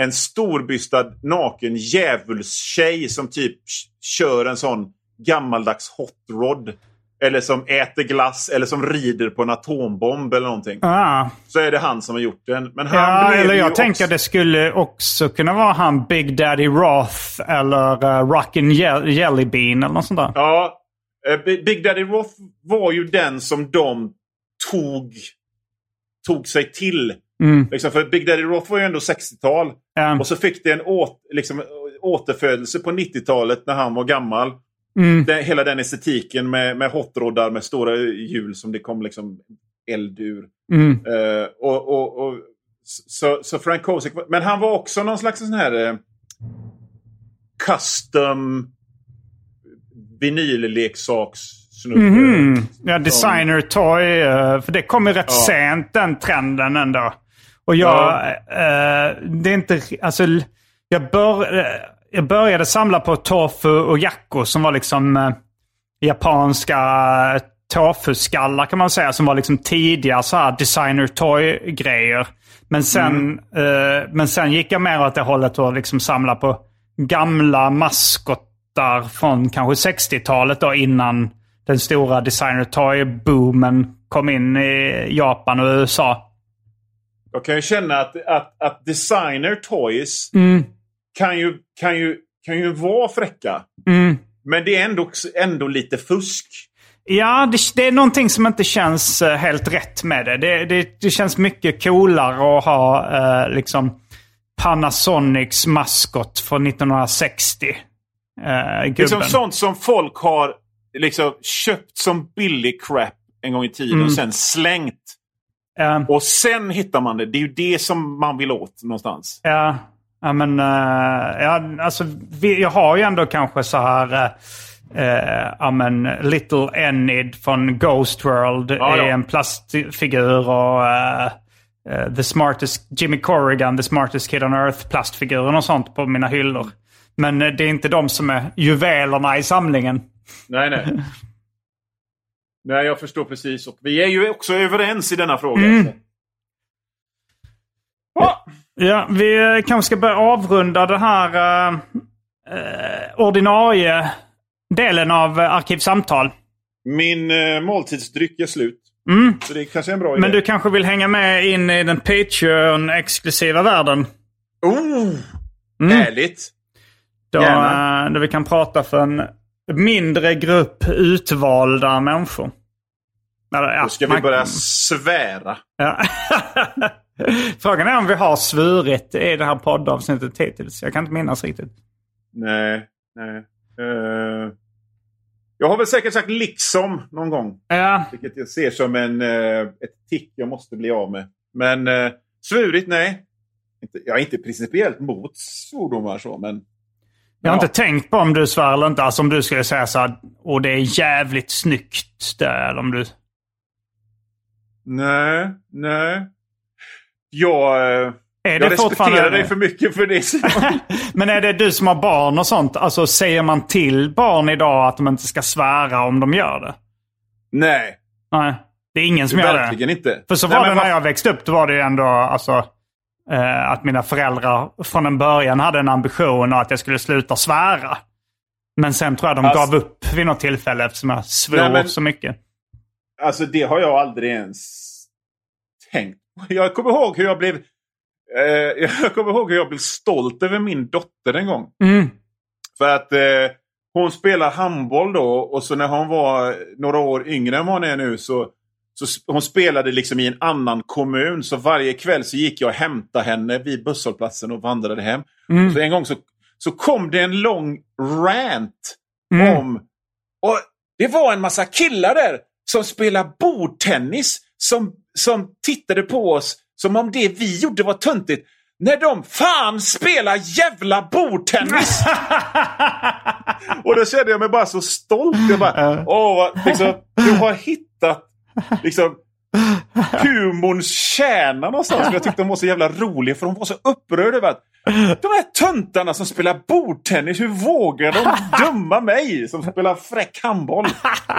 Speaker 2: en storbystad naken djävulstjej som typ kör en sån gammaldags hot rod. Eller som äter glass eller som rider på en atombomb eller någonting.
Speaker 1: Ah.
Speaker 2: Så är det han som har gjort den. Men han
Speaker 1: Ja, eller jag
Speaker 2: också...
Speaker 1: tänker det skulle också kunna vara han Big Daddy Roth eller uh, Rockin' Ye- Jelly Bean eller något sånt där.
Speaker 2: Ja, eh, Bi- Big Daddy Roth var ju den som de tog, tog sig till.
Speaker 1: Mm.
Speaker 2: Liksom, för Big Daddy Roth var ju ändå 60-tal.
Speaker 1: Ja.
Speaker 2: Och så fick det en åt, liksom, återfödelse på 90-talet när han var gammal.
Speaker 1: Mm.
Speaker 2: Det, hela den estetiken med, med hotroddar med stora hjul som det kom liksom eld ur.
Speaker 1: Mm.
Speaker 2: Eh, och, och, och, så, så Frank var- men han var också någon slags sån här eh, custom vinyllleksakssnubbe.
Speaker 1: Mhm. Ja, designer toy. eh, för det kom ju rätt
Speaker 2: Ja.
Speaker 1: sent den trenden ändå. Och jag...
Speaker 2: Ja.
Speaker 1: eh, det är inte... Alltså, jag, bör, eh, jag började samla på tofu och yakko som var liksom eh, japanska tofu-skallar kan man säga. Som var liksom tidiga så här designer toy-grejer. Men sen, eh, men sen gick jag mer åt det hållet och liksom samla på gamla maskottar från kanske 60-talet då innan den stora designer toy-boomen kom in i Japan och USA.
Speaker 2: Jag kan ju känna att, att, att designer toys
Speaker 1: Mm.
Speaker 2: kan, ju, kan, ju, kan ju vara fräcka.
Speaker 1: Mm.
Speaker 2: Men det är ändå, ändå lite fusk.
Speaker 1: Ja, det, det är någonting som inte känns eh, helt rätt med det. Det, det, det känns mycket coolare att ha eh, liksom Panasonics maskot från 1960. Eh, gubben.
Speaker 2: Liksom sånt som folk har liksom köpt som billig crap en gång i tiden
Speaker 1: Mm.
Speaker 2: och sen slängt.
Speaker 1: Eh,
Speaker 2: Och sen hittar man det. Det är ju det som man vill åt någonstans.
Speaker 1: Ja, ja men eh, ja, alltså, vi, jag har ju ändå kanske så här... eh, ja men Little Enid från Ghost World
Speaker 2: Ja, ja.
Speaker 1: är en plastfigur och eh, eh, The Smartest Jimmy Corrigan, The Smartest Kid on Earth plastfiguren och sånt på mina hyllor. Men det är inte de som är juvelerna i samlingen.
Speaker 2: Nej, nej. nej, jag förstår precis. Och vi är ju också överens i denna fråga.
Speaker 1: Mm.
Speaker 2: Så. Ja,
Speaker 1: vi kanske ska börja avrunda den här eh, eh, ordinarie delen av Arkivsamtal.
Speaker 2: min eh, måltidsdryck är slut. Så det kanske är en bra idé.
Speaker 1: Mm. Men du kanske vill hänga med in i den Patreon-exklusiva världen?
Speaker 2: Oh!
Speaker 1: Mm.
Speaker 2: Härligt!
Speaker 1: Då,
Speaker 2: Gärna.
Speaker 1: eh, där vi kan prata för en mindre grupp utvalda människor. Eller, ja,
Speaker 2: Då ska vi
Speaker 1: man-
Speaker 2: börja svära.
Speaker 1: Ja. Frågan är om vi har svurit i det här poddavsnittet hittills. Jag kan inte minnas riktigt.
Speaker 2: Nej, nej. Eh, jag har väl säkert sagt liksom någon gång.
Speaker 1: Ja,
Speaker 2: Vilket jag ser som en, eh, ett tick jag måste bli av med. Men eh, svurit, nej. Inte, jag är inte principiellt mot svordomar så, men...
Speaker 1: jag har
Speaker 2: Ja.
Speaker 1: inte tänkt på om du svär eller inte. Alltså om du skulle säga så här, och det är jävligt snyggt där. Om du...
Speaker 2: Nej, nej. Jag, eh,
Speaker 1: Är
Speaker 2: jag
Speaker 1: det
Speaker 2: respekterar dig för mycket för det. Simon.
Speaker 1: Men är det du som har barn och sånt? Alltså säger man till barn idag att de inte ska svära om de gör det?
Speaker 2: nej,
Speaker 1: Nej, det är ingen som gör det.
Speaker 2: verkligen inte.
Speaker 1: För så
Speaker 2: Nej,
Speaker 1: var det
Speaker 2: men
Speaker 1: när
Speaker 2: vad-
Speaker 1: jag växte upp. Då var det ju ändå alltså, att mina föräldrar från en början hade en ambition att jag skulle sluta svära. Men sen tror jag de
Speaker 2: Alltså-
Speaker 1: gav upp vid något tillfälle eftersom jag svor
Speaker 2: Nej, men-
Speaker 1: så mycket.
Speaker 2: Alltså det har jag aldrig ens tänkt. Jag kommer ihåg hur jag blev... Eh, jag kommer ihåg hur jag blev stolt över min dotter en gång.
Speaker 1: Mm.
Speaker 2: För att eh, hon spelar handboll då och så när hon var några år yngre än vad hon är nu så, så hon spelade liksom i en annan kommun. Så varje kväll så gick jag och hämtade henne vid busshållplatsen och vandrade hem. Så en gång så, så kom det en lång rant
Speaker 1: Mm.
Speaker 2: om... Och det var en massa killar där som spelade bordtennis som, som tittade på oss som om det vi gjorde var töntigt. När de fan spelar jävla bordtennis! och då kände jag mig bara så stolt. Jag bara, åh, liksom, du har hittat liksom, humorns kärna någonstans. Jag tyckte de var så jävla roliga för de var så upprörda över att de här töntarna som spelar bordtennis, hur vågar de döma mig som spelar fräck handboll?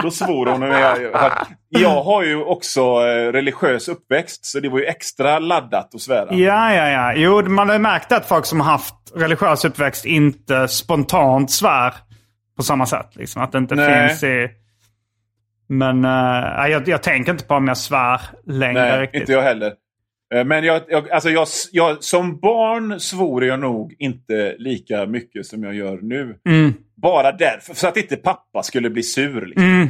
Speaker 2: Då svor hon. jag, jag har ju också eh, religiös uppväxt så det var ju extra laddat att svära.
Speaker 1: Ja, ja, ja. Jo, man har ju märkt att folk som har haft religiös uppväxt inte spontant svär på samma sätt. Liksom. Att det inte
Speaker 2: Nej.
Speaker 1: finns i... Men eh, jag, jag tänker inte på om jag svär längre
Speaker 2: Nej,
Speaker 1: riktigt.
Speaker 2: inte jag heller. Eh, Men jag, jag, alltså jag, jag, som barn svor jag nog inte lika mycket som jag gör nu.
Speaker 1: Mm.
Speaker 2: Bara därför, så att inte pappa skulle bli sur. Liksom.
Speaker 1: Mm.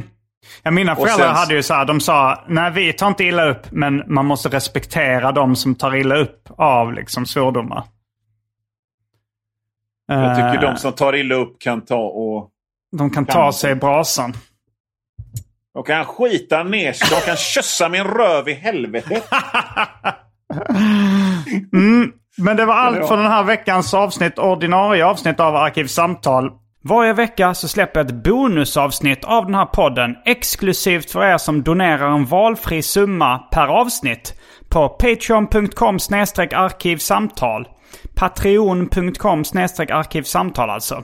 Speaker 1: Ja, mina föräldrar
Speaker 2: sen-
Speaker 1: hade ju så här, de sa nej vi tar inte illa upp men man måste respektera de som tar illa upp av liksom svordomar.
Speaker 2: Jag tycker
Speaker 1: Eh,
Speaker 2: de som tar illa upp kan ta och...
Speaker 1: de kan ta
Speaker 2: kan-
Speaker 1: sig i brasan.
Speaker 2: De kan skita ner sig. De kan kyssa min röv i helvete.
Speaker 1: Mm, men det var allt för den här veckans avsnitt, ordinarie avsnitt av Arkivsamtal. Varje vecka så släpper jag ett bonusavsnitt av den här podden exklusivt för er som donerar en valfri summa per avsnitt på patreon.com arkivsamtal. Patreon.com arkivsamtal alltså.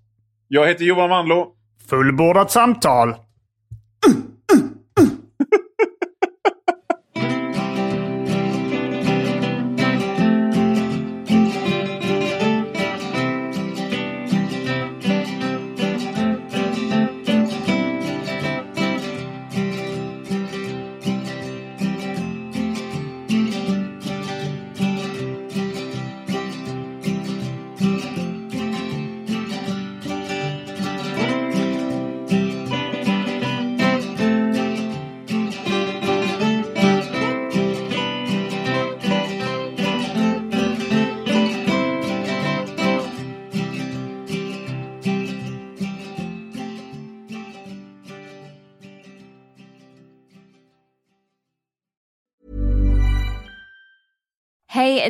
Speaker 2: Jag heter Johan Manlo.
Speaker 1: Fullbordat samtal.